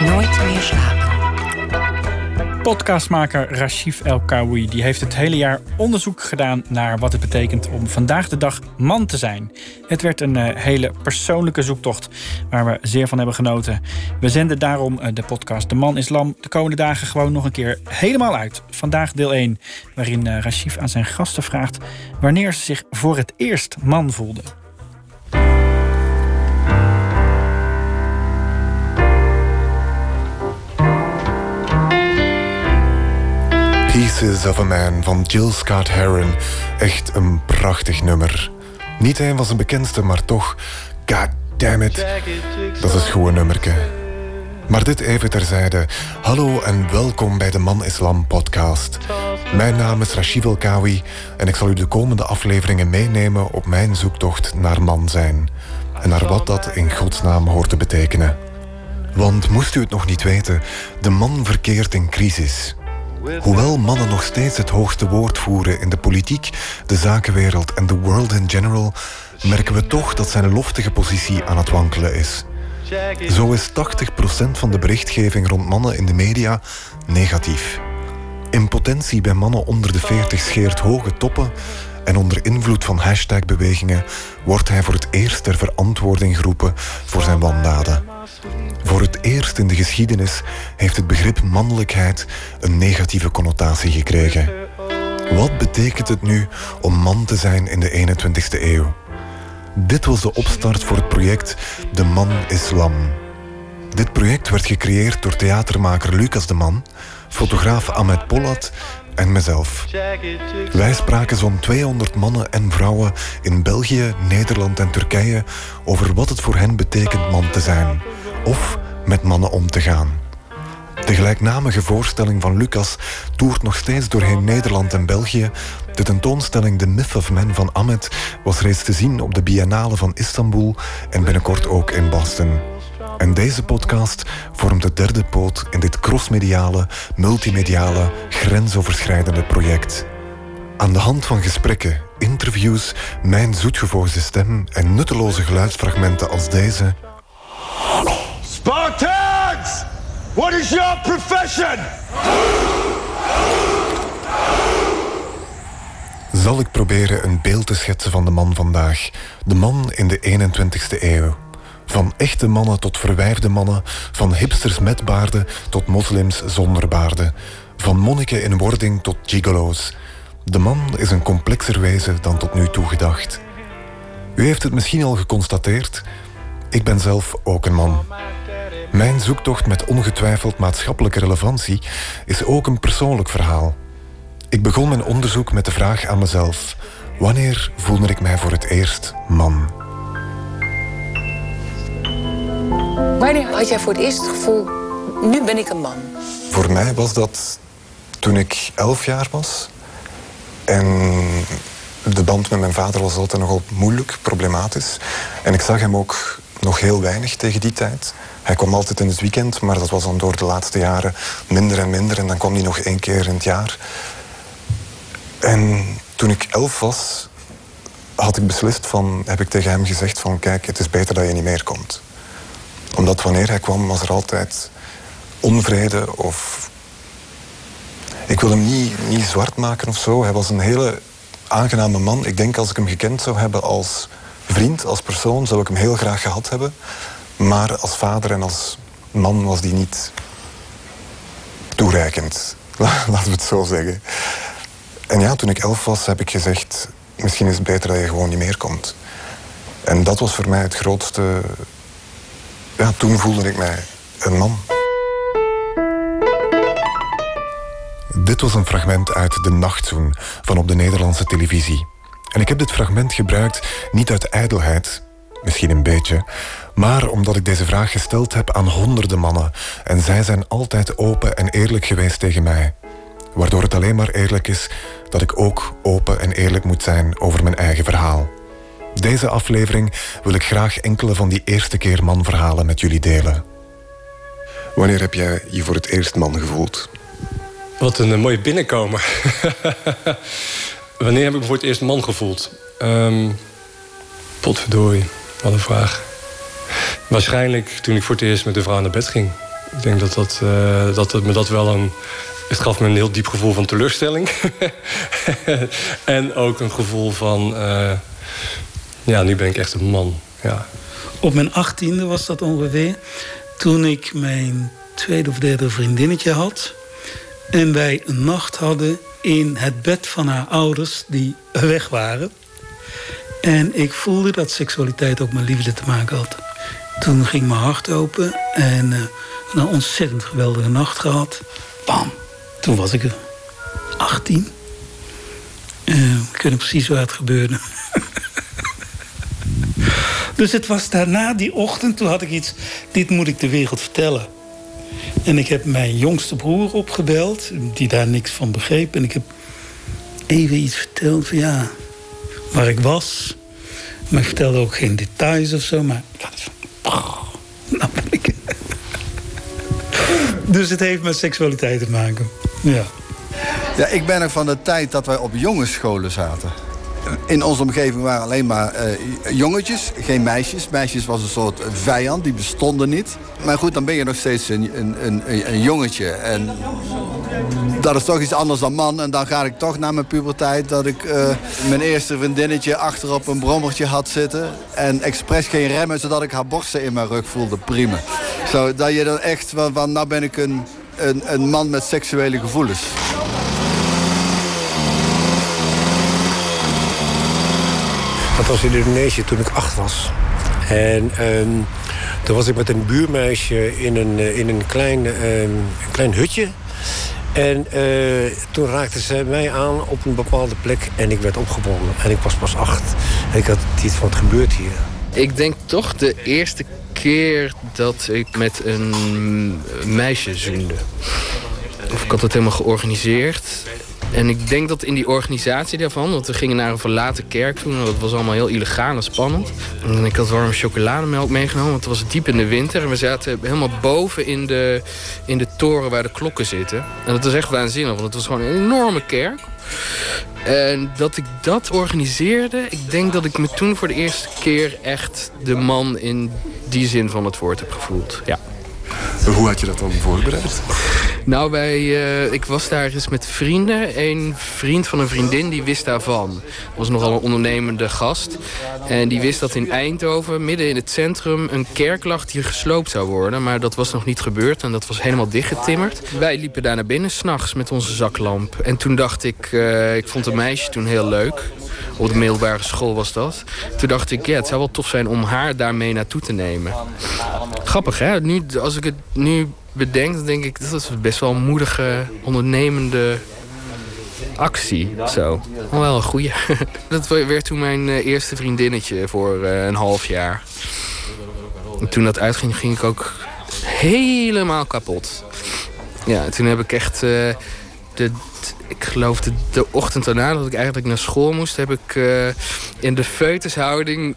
Nooit meer slapen. Podcastmaker Rashif El Kawi die heeft het hele jaar onderzoek gedaan naar wat het betekent om vandaag de dag man te zijn. Het werd een uh, hele persoonlijke zoektocht waar we zeer van hebben genoten. We zenden daarom uh, de podcast De Man Islam de komende dagen gewoon nog een keer helemaal uit. Vandaag deel 1, waarin uh, Rashif aan zijn gasten vraagt wanneer ze zich voor het eerst man voelden. Pieces of a Man van Jill Scott Heron. Echt een prachtig nummer. Niet een van zijn bekendste, maar toch, god damn it, dat is goed nummerke. Maar dit even terzijde. Hallo en welkom bij de Man Islam podcast. Mijn naam is Rashid El Kawi en ik zal u de komende afleveringen meenemen op mijn zoektocht naar man zijn. En naar wat dat in godsnaam hoort te betekenen. Want moest u het nog niet weten, de man verkeert in crisis. Hoewel mannen nog steeds het hoogste woord voeren in de politiek, de zakenwereld en de world in general, merken we toch dat zijn loftige positie aan het wankelen is. Zo is 80% van de berichtgeving rond mannen in de media negatief. Impotentie bij mannen onder de 40 scheert hoge toppen en onder invloed van hashtagbewegingen wordt hij voor het eerst ter verantwoording geroepen voor zijn wandaden. Voor het eerst in de geschiedenis heeft het begrip mannelijkheid een negatieve connotatie gekregen. Wat betekent het nu om man te zijn in de 21ste eeuw? Dit was de opstart voor het project De Man Islam. Dit project werd gecreëerd door theatermaker Lucas de Man, fotograaf Ahmed Polat en mezelf. Wij spraken zo'n 200 mannen en vrouwen in België, Nederland en Turkije over wat het voor hen betekent man te zijn of met mannen om te gaan. De gelijknamige voorstelling van Lucas toert nog steeds doorheen Nederland en België. De tentoonstelling The Myth of Men van Ahmed was reeds te zien op de Biennale van Istanbul en binnenkort ook in Boston. En deze podcast vormt de derde poot in dit crossmediale, multimediale, grensoverschrijdende project. Aan de hand van gesprekken, interviews, mijn zoetgevoelige stem en nutteloze geluidsfragmenten als deze Spartans! What is your profession? Zal ik proberen een beeld te schetsen van de man vandaag. De man in de 21ste eeuw. Van echte mannen tot verwijfde mannen, van hipsters met baarden tot moslims zonder baarden. Van monniken in wording tot gigolo's. De man is een complexer wezen dan tot nu toe gedacht. U heeft het misschien al geconstateerd. Ik ben zelf ook een man. Mijn zoektocht met ongetwijfeld maatschappelijke relevantie is ook een persoonlijk verhaal. Ik begon mijn onderzoek met de vraag aan mezelf: wanneer voelde ik mij voor het eerst man? Wanneer had jij voor het eerst het gevoel: nu ben ik een man? Voor mij was dat toen ik elf jaar was. En de band met mijn vader was altijd nogal moeilijk, problematisch. En ik zag hem ook nog heel weinig tegen die tijd. Hij kwam altijd in het weekend, maar dat was dan door de laatste jaren minder en minder. En dan kwam hij nog één keer in het jaar. En toen ik elf was, had ik beslist van, heb ik tegen hem gezegd van kijk, het is beter dat je niet meer komt. Omdat wanneer hij kwam, was er altijd onvrede of... Ik wil hem niet, niet zwart maken of zo. Hij was een hele aangename man. Ik denk als ik hem gekend zou hebben als vriend, als persoon, zou ik hem heel graag gehad hebben. Maar als vader en als man was die niet toereikend. Laten we het zo zeggen. En ja, toen ik elf was, heb ik gezegd... misschien is het beter dat je gewoon niet meer komt. En dat was voor mij het grootste... Ja, toen voelde ik mij een man. Dit was een fragment uit De Nachtzoen van op de Nederlandse televisie. En ik heb dit fragment gebruikt niet uit ijdelheid, misschien een beetje, maar omdat ik deze vraag gesteld heb aan honderden mannen en zij zijn altijd open en eerlijk geweest tegen mij. Waardoor het alleen maar eerlijk is dat ik ook open en eerlijk moet zijn over mijn eigen verhaal. Deze aflevering wil ik graag enkele van die eerste keer man-verhalen met jullie delen. Wanneer heb jij je voor het eerst man gevoeld? Wat een mooie binnenkomer. Wanneer heb ik voor het eerst man gevoeld? Um, potverdorie, wat een vraag. Waarschijnlijk toen ik voor het eerst met de vrouw naar bed ging. Ik denk dat, dat, uh, dat het me dat wel een... Het gaf me een heel diep gevoel van teleurstelling. en ook een gevoel van... Uh, ja, nu ben ik echt een man. Ja. Op mijn achttiende was dat ongeveer. Toen ik mijn tweede of derde vriendinnetje had. En wij een nacht hadden in het bed van haar ouders die weg waren. En ik voelde dat seksualiteit ook met liefde te maken had. Toen ging mijn hart open en uh, een ontzettend geweldige nacht gehad. Bam, toen was ik er 18. Uh, ik weet precies waar het gebeurde. dus het was daarna die ochtend, toen had ik iets... dit moet ik de wereld vertellen. En ik heb mijn jongste broer opgebeld, die daar niks van begreep. En ik heb even iets verteld van ja, waar ik was. Maar ik vertelde ook geen details of zo. Maar ik had het van, nou ben ik... dus het heeft met seksualiteit te maken, ja. Ja, ik ben er van de tijd dat wij op jongensscholen zaten in onze omgeving waren alleen maar uh, jongetjes, geen meisjes. Meisjes was een soort vijand, die bestonden niet. Maar goed, dan ben je nog steeds een, een, een, jongetje. En dat is toch iets anders dan man. En dan ga ik toch naar mijn puberteit... dat ik uh, mijn eerste vriendinnetje achter op een brommertje had zitten... en expres geen remmen, zodat ik haar borsten in mijn rug voelde. Prima. Zo, dat je dan echt van, van nou ben ik een, een, een man met seksuele gevoelens. Dat was in Indonesië toen ik acht was. En um, toen was ik met een buurmeisje in een, eh, in een, klein, um, klein hutje. En uh, toen raakte ze mij aan op een bepaalde plek en ik werd opgewonden. En ik was pas acht. En ik had iets van het gebeurt hier. Ik denk toch de eerste keer dat ik met een meisje zoende. Of ik had het helemaal georganiseerd. En ik denk dat in die organisatie daarvan, want we gingen naar een verlaten kerk toen, en dat was allemaal heel illegaal en spannend. En ik had warme chocolademelk meegenomen, want het was diep in de winter. En we zaten helemaal boven in de, in de toren waar de klokken zitten. En dat was echt waanzinnig, want het was gewoon een enorme kerk. En dat ik dat organiseerde, ik denk dat ik me toen voor de eerste keer echt de man in die zin van het woord heb gevoeld. Ja. Hoe had je dat dan voorbereid? Nou, wij, uh, ik was daar eens met vrienden. Een vriend van een vriendin die wist daarvan. Was nogal een ondernemende gast. En die wist dat in Eindhoven, midden in het centrum... een kerk lag die gesloopt zou worden. Maar dat was nog niet gebeurd en dat was helemaal dichtgetimmerd. Wij liepen daar naar binnen s'nachts met onze zaklamp. En toen dacht ik, uh, ik vond een meisje toen heel leuk. Op de middelbare school was dat. Toen dacht ik, ja, het zou wel tof zijn om haar daarmee naartoe te nemen. Grappig, hè? Nu, als ik het nu bedenk, dan denk ik... dat is best wel een moedige, ondernemende actie. Zo. wel een goeie. dat werd toen mijn eh, eerste vriendinnetje voor uh, een half jaar. En toen dat uitging, ging ik ook helemaal kapot. Ja, toen heb ik echt... Uh, de, ik geloof de, ochtend daarna dat ik eigenlijk naar school moest... heb ik in de feutushouding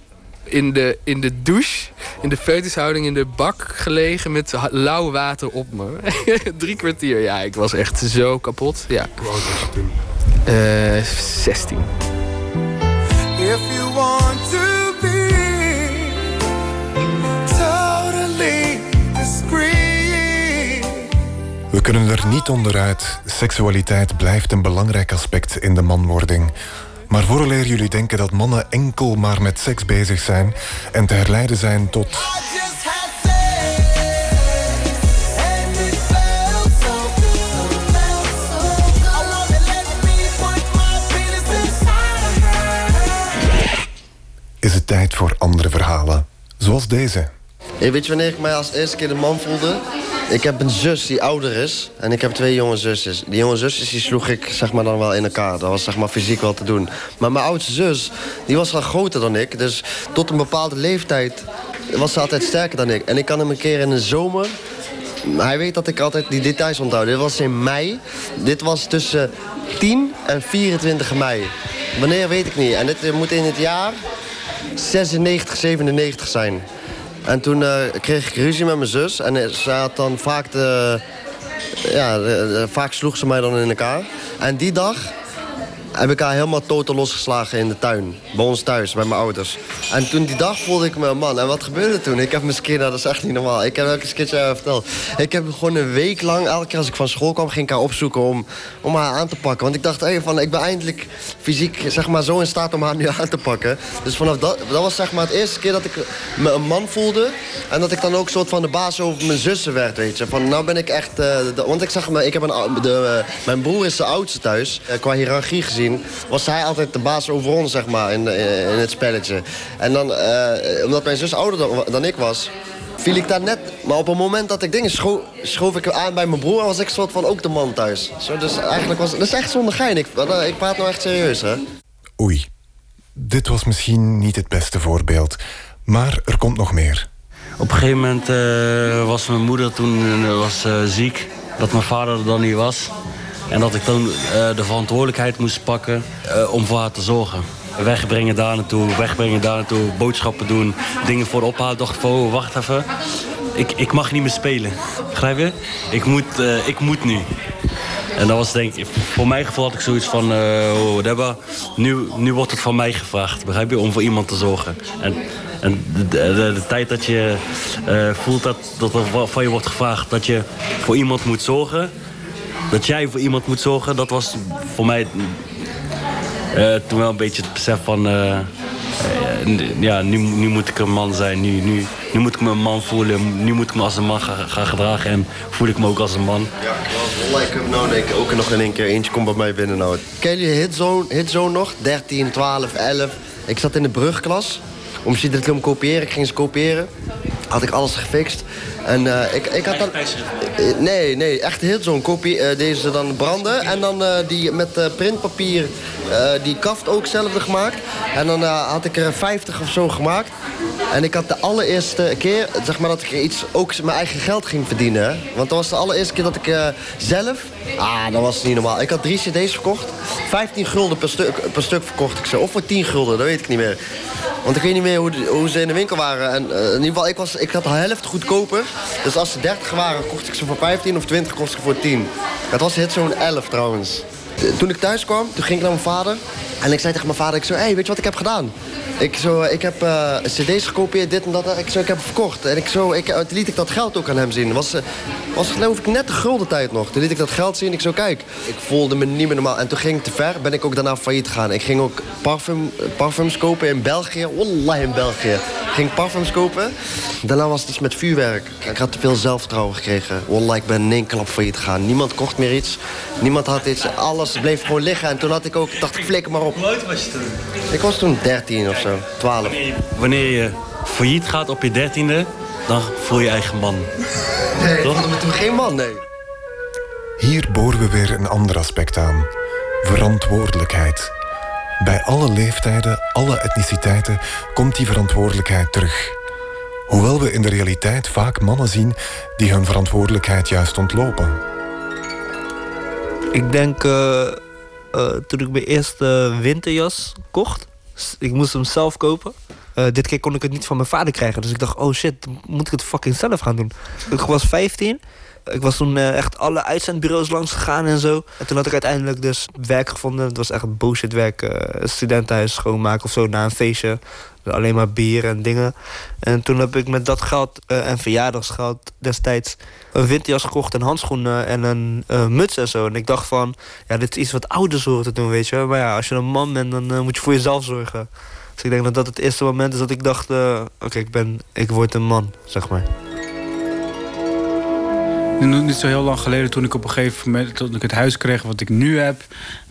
in de, in de douche, in de feutushouding in de bak gelegen met lauw water op me. Drie kwartier, ja, ik was echt zo kapot. Ja. Hoe oud was je toen? Uh, 16. If you want to be totally discreet. We kunnen er niet onderuit. Seksualiteit blijft een belangrijk aspect in de manwording. Maar vooraleer jullie denken dat mannen enkel maar met seks bezig zijn en te herleiden zijn tot. Is het tijd voor andere verhalen, zoals deze. Hey, weet je wanneer ik mij als eerste keer de man voelde? Ik heb een zus die ouder is en ik heb twee jonge zusjes. Die jonge zusjes sloeg ik zeg maar, dan wel in elkaar. Dat was zeg maar, fysiek wel te doen. Maar mijn oudste zus die was al groter dan ik. Dus tot een bepaalde leeftijd was ze altijd sterker dan ik. En ik kan hem een keer in de zomer... Hij weet dat ik altijd die details onthoud. Dit was in mei. Dit was tussen 10 en 24 mei. Wanneer weet ik niet. En dit moet in het jaar 96, 97 zijn. En toen uh, kreeg ik ruzie met mijn zus. En ze had dan vaak de, ja, eh, eh, vaak sloeg ze mij dan in elkaar. En die dag heb ik haar helemaal totaal losgeslagen in de tuin. Bij ons thuis, bij mijn ouders. En toen die dag voelde ik me een man. En wat gebeurde toen? Ik heb mijn skin, dat is echt niet normaal. Ik heb elke eens verteld. Ik heb gewoon een week lang, elke keer als ik van school kwam... ging ik haar opzoeken om, om haar aan te pakken. Want ik dacht, hey, van, ik ben eindelijk fysiek zeg maar, zo in staat om haar nu aan te pakken. Dus vanaf dat, dat was zeg maar het eerste keer dat ik me een man voelde. En dat ik dan ook soort van de baas over mijn zussen werd, weet je. Van, nou ben ik echt... Uh, want ik zeg maar, ik heb een, de, mijn broer is de oudste thuis. Uh, qua hiërarchie gezien was hij altijd de baas over ons, zeg maar, in, in het spelletje. En dan, uh, omdat mijn zus ouder dan, dan, ik was, viel ik daar net... Maar op een moment dat ik dingen schoof, schoof ik aan bij mijn broer... was ik soort van ook de man thuis. Zo, dus eigenlijk was dat is echt zonder gein. Ik, ik praat nou echt serieus, hè. Oei, dit was misschien niet het beste voorbeeld. Maar er komt nog meer. Op een gegeven moment uh, was mijn moeder toen uh, was, uh, ziek. Dat mijn vader er dan niet was. En dat ik dan uh, de verantwoordelijkheid moest pakken uh, om voor haar te zorgen. Wegbrengen daar naartoe, wegbrengen daar naartoe, boodschappen doen, dingen voor ophalen. dacht van, oh, wacht even. Ik, ik mag niet meer spelen. Begrijp je? Ik moet, uh, ik moet nu. En dat was denk ik, voor mijn gevoel had ik zoiets van, oh, nu, nu wordt het van mij gevraagd. Begrijp je? Om voor iemand te zorgen. En, en de tijd dat je voelt dat, dat er van je wordt gevraagd dat je voor iemand moet zorgen dat jij voor iemand moet zorgen, dat was voor mij uh, toen wel een beetje het besef van... Uh, uh, ja, nu, nu moet ik een man zijn, nu, nu, nu moet ik me een man voelen, nu moet ik me als een man gaan ga gedragen en voel ik me ook als een man. Ja, ik heb nou denk ik ook nog in één keer eentje komt bij mij binnen. Nou. Ken je hitzone, hitzone nog? 13, 12, 11. Ik zat in de brugklas om ze te kopiëren. Ik ging ze kopiëren. Had ik alles gefixt. En uh, ik, ik had dan... Nee, nee, echt heel zo'n kopie. Uh, deze dan branden. En dan uh, die met printpapier die kaft ook zelf gemaakt. En dan had ik er 50 of zo gemaakt. En ik had de allereerste keer, zeg maar, dat ik iets ook mijn eigen geld ging verdienen. Want dat was de allereerste keer dat ik zelf... Ah, dat was niet normaal. Ik had drie cd's verkocht. 15 gulden per stuk, per stuk verkocht ik ze. Of voor 10 gulden, dat weet ik niet meer. Want ik weet niet meer hoe, hoe ze in de winkel waren. En uh, in ieder geval, ik, was, ik had de helft goedkoper. Dus als ze 30 waren, kocht ik ze voor 15 of 20 kost ik voor 10. Het was hit zo'n 11 trouwens. Toen ik thuis kwam, toen ging ik naar mijn vader. En ik zei tegen mijn vader, ik zo, hey, weet je wat ik heb gedaan? Ik, zo, ik heb uh, cd's gekopieerd, dit en dat. Ik, zo, ik heb verkocht. En ik, zo, ik, toen liet ik dat geld ook aan hem zien. Was, was geloof ik net de gulden tijd nog. Toen liet ik dat geld zien. Ik zo, kijk, ik voelde me niet meer normaal. En toen ging ik te ver, ben ik ook daarna failliet gegaan. Ik ging ook parfum, parfums kopen in België. Wallah, in België. Ik ging parfums kopen. Daarna was het iets met vuurwerk. Ik had te veel zelfvertrouwen gekregen. Wallah, ik ben in één klap failliet gegaan. Niemand kocht meer iets. Niemand had iets. Alles bleef gewoon liggen. En toen had ik ook, dacht ik, flikker maar op. Hoe oud was je toen? Ik was toen 13 of zo, 12. Wanneer je, wanneer je failliet gaat op je dertiende, dan voel je eigen man. Nee, Toch? ik toen geen man, nee. Hier boren we weer een ander aspect aan. Verantwoordelijkheid. Bij alle leeftijden, alle etniciteiten komt die verantwoordelijkheid terug. Hoewel we in de realiteit vaak mannen zien die hun verantwoordelijkheid juist ontlopen. Ik denk uh, uh, toen ik mijn eerste winterjas kocht. Ik moest hem zelf kopen. Uh, dit keer kon ik het niet van mijn vader krijgen. Dus ik dacht, oh shit, moet ik het fucking zelf gaan doen. Ik was 15. Ik was toen uh, echt alle uitzendbureaus langs gegaan en zo. En toen had ik uiteindelijk dus werk gevonden. Het was echt bullshit werk. Uh, studentenhuis schoonmaken of zo na een feestje. Alleen maar bier en dingen. En toen heb ik met dat geld uh, en verjaardagsgeld destijds een winterjas gekocht en handschoenen en een muts en zo. En ik dacht van, ja, dit is iets wat ouders horen te doen, weet je. Maar ja, als je een man bent, dan moet je voor jezelf zorgen. Dus ik denk dat dat het eerste moment is dat ik dacht, oké, ik ben, ik word een man, zeg maar. Niet zo heel lang geleden, toen ik op een gegeven moment toen ik het huis kreeg wat ik nu heb,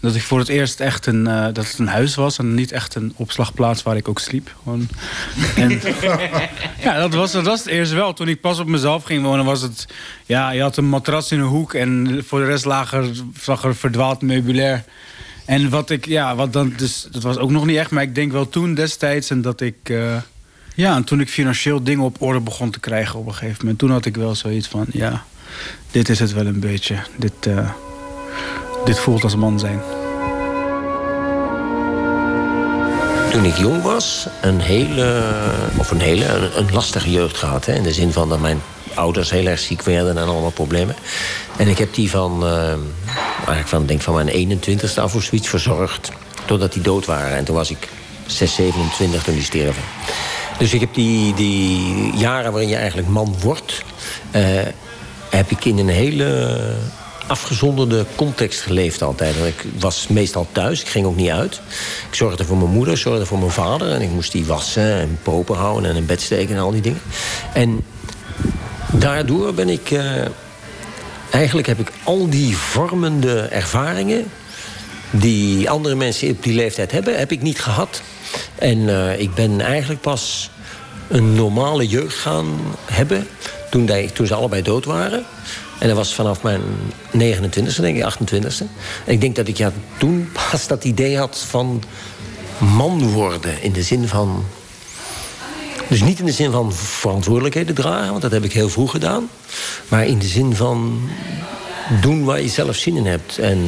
dat ik voor het eerst echt een, uh, dat het een huis was en niet echt een opslagplaats waar ik ook sliep. Gewoon. En, ja, dat was, dat was het eerst wel. Toen ik pas op mezelf ging wonen, was het, ja, je had een matras in een hoek en voor de rest lag er, zag er verdwaald meubilair. En wat ik, ja, wat dan, dus dat was ook nog niet echt, maar ik denk wel toen destijds en dat ik. Uh, ja, en toen ik financieel dingen op orde begon te krijgen op een gegeven moment, toen had ik wel zoiets van, ja, dit is het wel een beetje. Dit, uh, dit voelt als man zijn. Toen ik jong was, een hele, of een hele, een, lastige jeugd gehad. Hè, in de zin van dat mijn ouders heel erg ziek werden en allemaal problemen. En ik heb die van, eigenlijk van, denk van mijn 21ste af of zoiets verzorgd. Totdat die dood waren. En toen was ik 6, 27 toen die sterven. Dus ik heb die, die jaren waarin je eigenlijk man wordt... Uh, heb ik in een hele afgezonderde context geleefd altijd. Ik was meestal thuis, ik ging ook niet uit. Ik zorgde voor mijn moeder, zorgde voor mijn vader... en ik moest die wassen en propen houden en in bed steken en al die dingen. En daardoor ben ik... Uh, eigenlijk heb ik al die vormende ervaringen... die andere mensen op die leeftijd hebben, heb ik niet gehad. En uh, ik ben eigenlijk pas een normale jeugd gaan hebben... toen, die, toen ze allebei dood waren... En dat was vanaf mijn 29e, denk ik, 28e. En ik denk dat ik ja, toen pas dat idee had van man worden. In de zin van. Dus niet in de zin van verantwoordelijkheden dragen, want dat heb ik heel vroeg gedaan. Maar in de zin van doen waar je zelf zin in hebt. En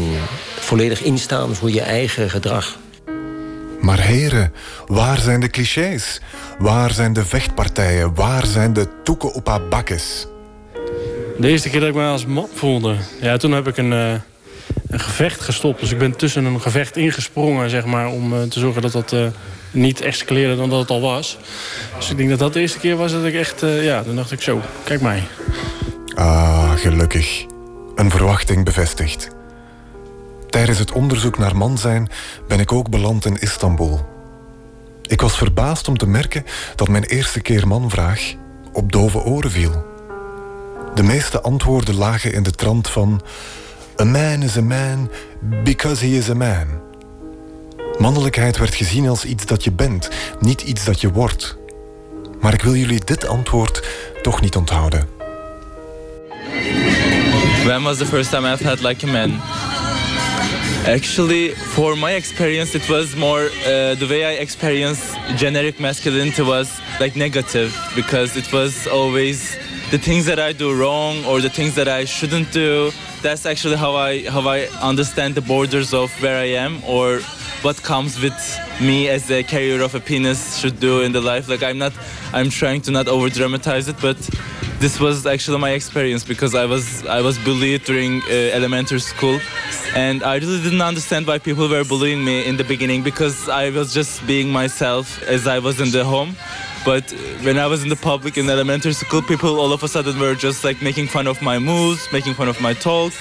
volledig instaan voor je eigen gedrag. Maar heren, waar zijn de clichés? Waar zijn de vechtpartijen? Waar zijn de toeken op haar bakkes? De eerste keer dat ik me als man voelde, ja, toen heb ik een, uh, een gevecht gestopt. Dus ik ben tussen een gevecht ingesprongen, zeg maar, om uh, te zorgen dat dat uh, niet escaleerde dan dat het al was. Dus ik denk dat dat de eerste keer was dat ik echt, ja, dan dacht ik zo, kijk mij. Ah, gelukkig. Een verwachting bevestigd. Tijdens het onderzoek naar man zijn ben ik ook beland in Istanbul. Ik was verbaasd om te merken dat mijn eerste keer manvraag op dove oren viel. De meeste antwoorden lagen in de trant van... A man is a man because he is a man. Mannelijkheid werd gezien als iets dat je bent, niet iets dat je wordt. Maar ik wil jullie dit antwoord toch niet onthouden. When was the first time I've had like a man? Actually, for my experience, it was more uh, the way I experienced generic masculinity was like negative because it was always the things that I do wrong or the things that I shouldn't do. That's actually how I how I understand the borders of where I am or what comes with me as a carrier of a penis should do in the life. Like I'm not, I'm trying to not over dramatize it, but this was actually my experience because I was I was bullied during uh, elementary school, and I really didn't understand why people were bullying me in the beginning because I was just being myself as I was in the home. But when I was in the public in elementary school, people all of a sudden were just like making fun of my moves, making fun of my talk,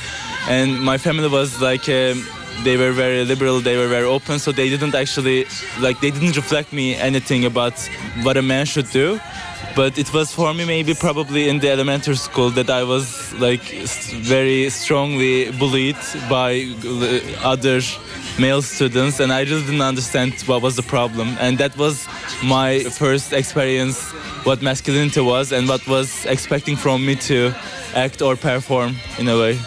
and my family was like. Um, they were very liberal they were very open so they didn't actually like they didn't reflect me anything about what a man should do but it was for me maybe probably in the elementary school that i was like very strongly bullied by other male students and i just didn't understand what was the problem. And that was my first experience what masculinity was and what was expecting from me to act or perform in a way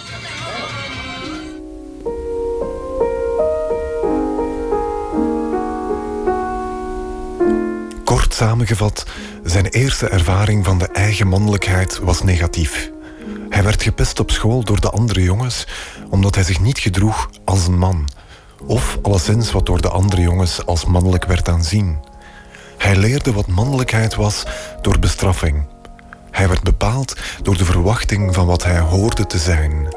samengevat, zijn eerste ervaring van de eigen mannelijkheid was negatief. Hij werd gepest op school door de andere jongens omdat hij zich niet gedroeg als een man. Of alleszins wat door de andere jongens als mannelijk werd aanzien. Hij leerde wat mannelijkheid was door bestraffing. Hij werd bepaald door de verwachting van wat hij hoorde te zijn.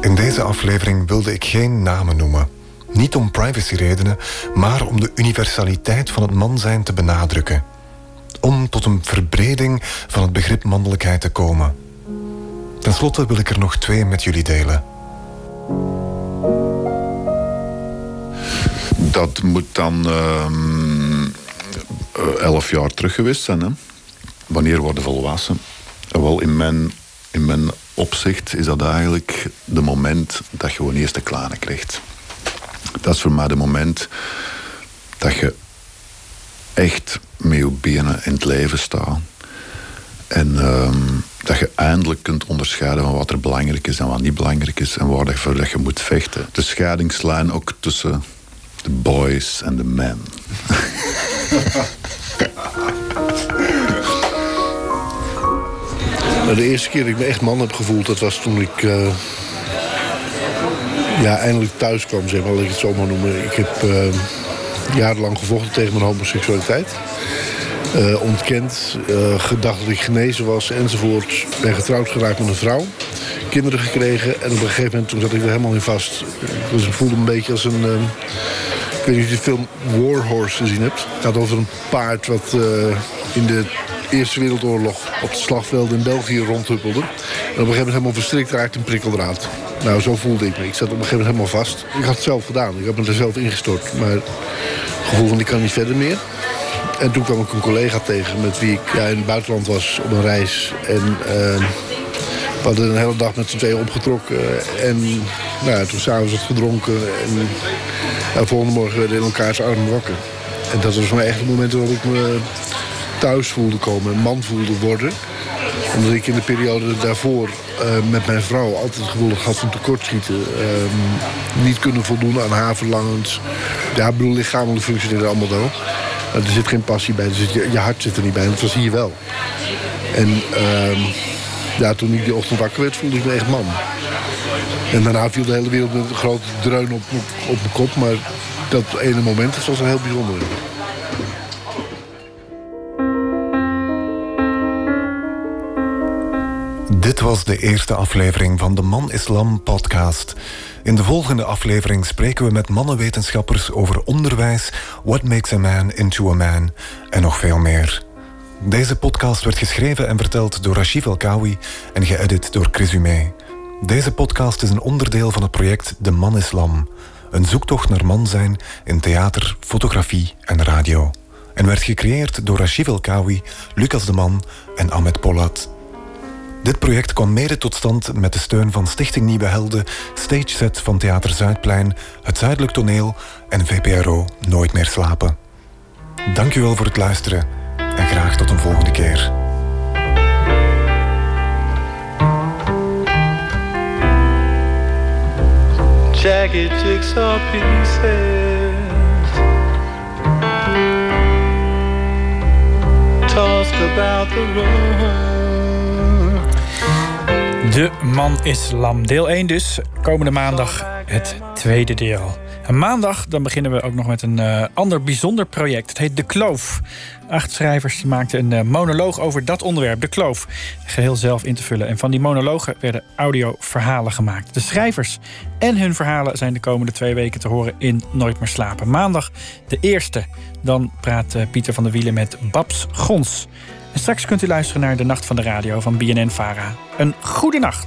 In deze aflevering wilde ik geen namen noemen. Niet om privacyredenen, maar om de universaliteit van het man zijn te benadrukken. Om tot een verbreding van het begrip mannelijkheid te komen. Ten slotte wil ik er nog twee met jullie delen. Dat moet dan uh, elf jaar terug geweest zijn. Hè? Wanneer worden volwassen? Wel, in mijn, in mijn opzicht is dat eigenlijk de moment dat je gewoon eerst de klanen krijgt. Dat is voor mij de moment dat je echt met je benen in het leven staat. En uh, dat je eindelijk kunt onderscheiden van wat er belangrijk is en wat niet belangrijk is. En waar je voor dat je moet vechten. De scheidingslijn ook tussen de boys en de men. De eerste keer dat ik me echt man heb gevoeld, dat was toen ik uh, ja, eindelijk thuis kwam, zeg maar, laat ik het zo maar noemen. Ik heb uh, jarenlang gevochten tegen mijn homoseksualiteit. eh, ontkend, uh, gedacht dat ik genezen was enzovoort. Ben getrouwd geraakt met een vrouw, kinderen gekregen en op een gegeven moment toen zat ik er helemaal in vast. Dus ik voelde me een beetje als een. Uh, ik weet niet of je de film War Horse gezien hebt. Het gaat over een paard wat in de Eerste Wereldoorlog op het slagveld in België rondhuppelde. En op een gegeven moment helemaal verstrikt raakte in prikkeldraad. Nou, zo voelde ik me. Ik zat op een gegeven moment helemaal vast. Ik had het zelf gedaan. Ik had me er zelf ingestort. Maar het gevoel van ik kan niet verder meer. En toen kwam ik een collega tegen met wie ik ja, in het buitenland was op een reis. En uh, we hadden een hele dag met z'n tweeën opgetrokken. En nou ja, toen s'avonds wat gedronken. En de volgende morgen werden we in elkaars armen wakker. En dat was voor mij echt het moment waarop ik me thuis voelde komen. Een man voelde worden. Omdat ik in de periode daarvoor uh, met mijn vrouw altijd het gevoel had van tekortschieten. Uh, niet kunnen voldoen aan haar verlangens. Ja, ik bedoel, lichamelijk functioneerde allemaal wel. Er zit geen passie bij, dus je, je hart zit er niet bij. En dat was hier wel. En uh, ja, toen ik die ochtend wakker werd, voelde ik me echt man. En daarna viel de hele wereld een grote dreun op, op, op mijn kop. Maar dat ene moment was een heel bijzonder. Dit was de eerste aflevering van de Man Islam podcast. In de volgende aflevering spreken we met mannenwetenschappers over onderwijs, what makes a man into a man en nog veel meer. Deze podcast werd geschreven en verteld door Rashif El-Kawi en geëdit door Chris Humé. Deze podcast is een onderdeel van het project De Man Islam, een zoektocht naar man zijn in theater, fotografie en radio. En werd gecreëerd door Rashif El-Kawi, Lucas de Man en Ahmed Polat. Dit project kwam mede tot stand met de steun van Stichting Nieuwe Helden, Stageset van Theater Zuidplein, Het Zuidelijk Toneel en VPRO Nooit meer slapen. Dank u wel voor het luisteren en graag tot een volgende keer. About the De Man Islam, deel 1 dus. Komende maandag het tweede deel. En maandag dan beginnen we ook nog met een uh, ander bijzonder project. Het heet De Kloof. Acht schrijvers die maakten een uh, monoloog over dat onderwerp, De Kloof. Geheel zelf in te vullen. En van die monologen werden audioverhalen gemaakt. De schrijvers en hun verhalen zijn de komende twee weken te horen in Nooit meer slapen. Maandag de eerste. Dan praat uh, Pieter van der Wielen met Babs Gons. En straks kunt u luisteren naar De Nacht van de Radio van BNN-Vara. Een goede nacht.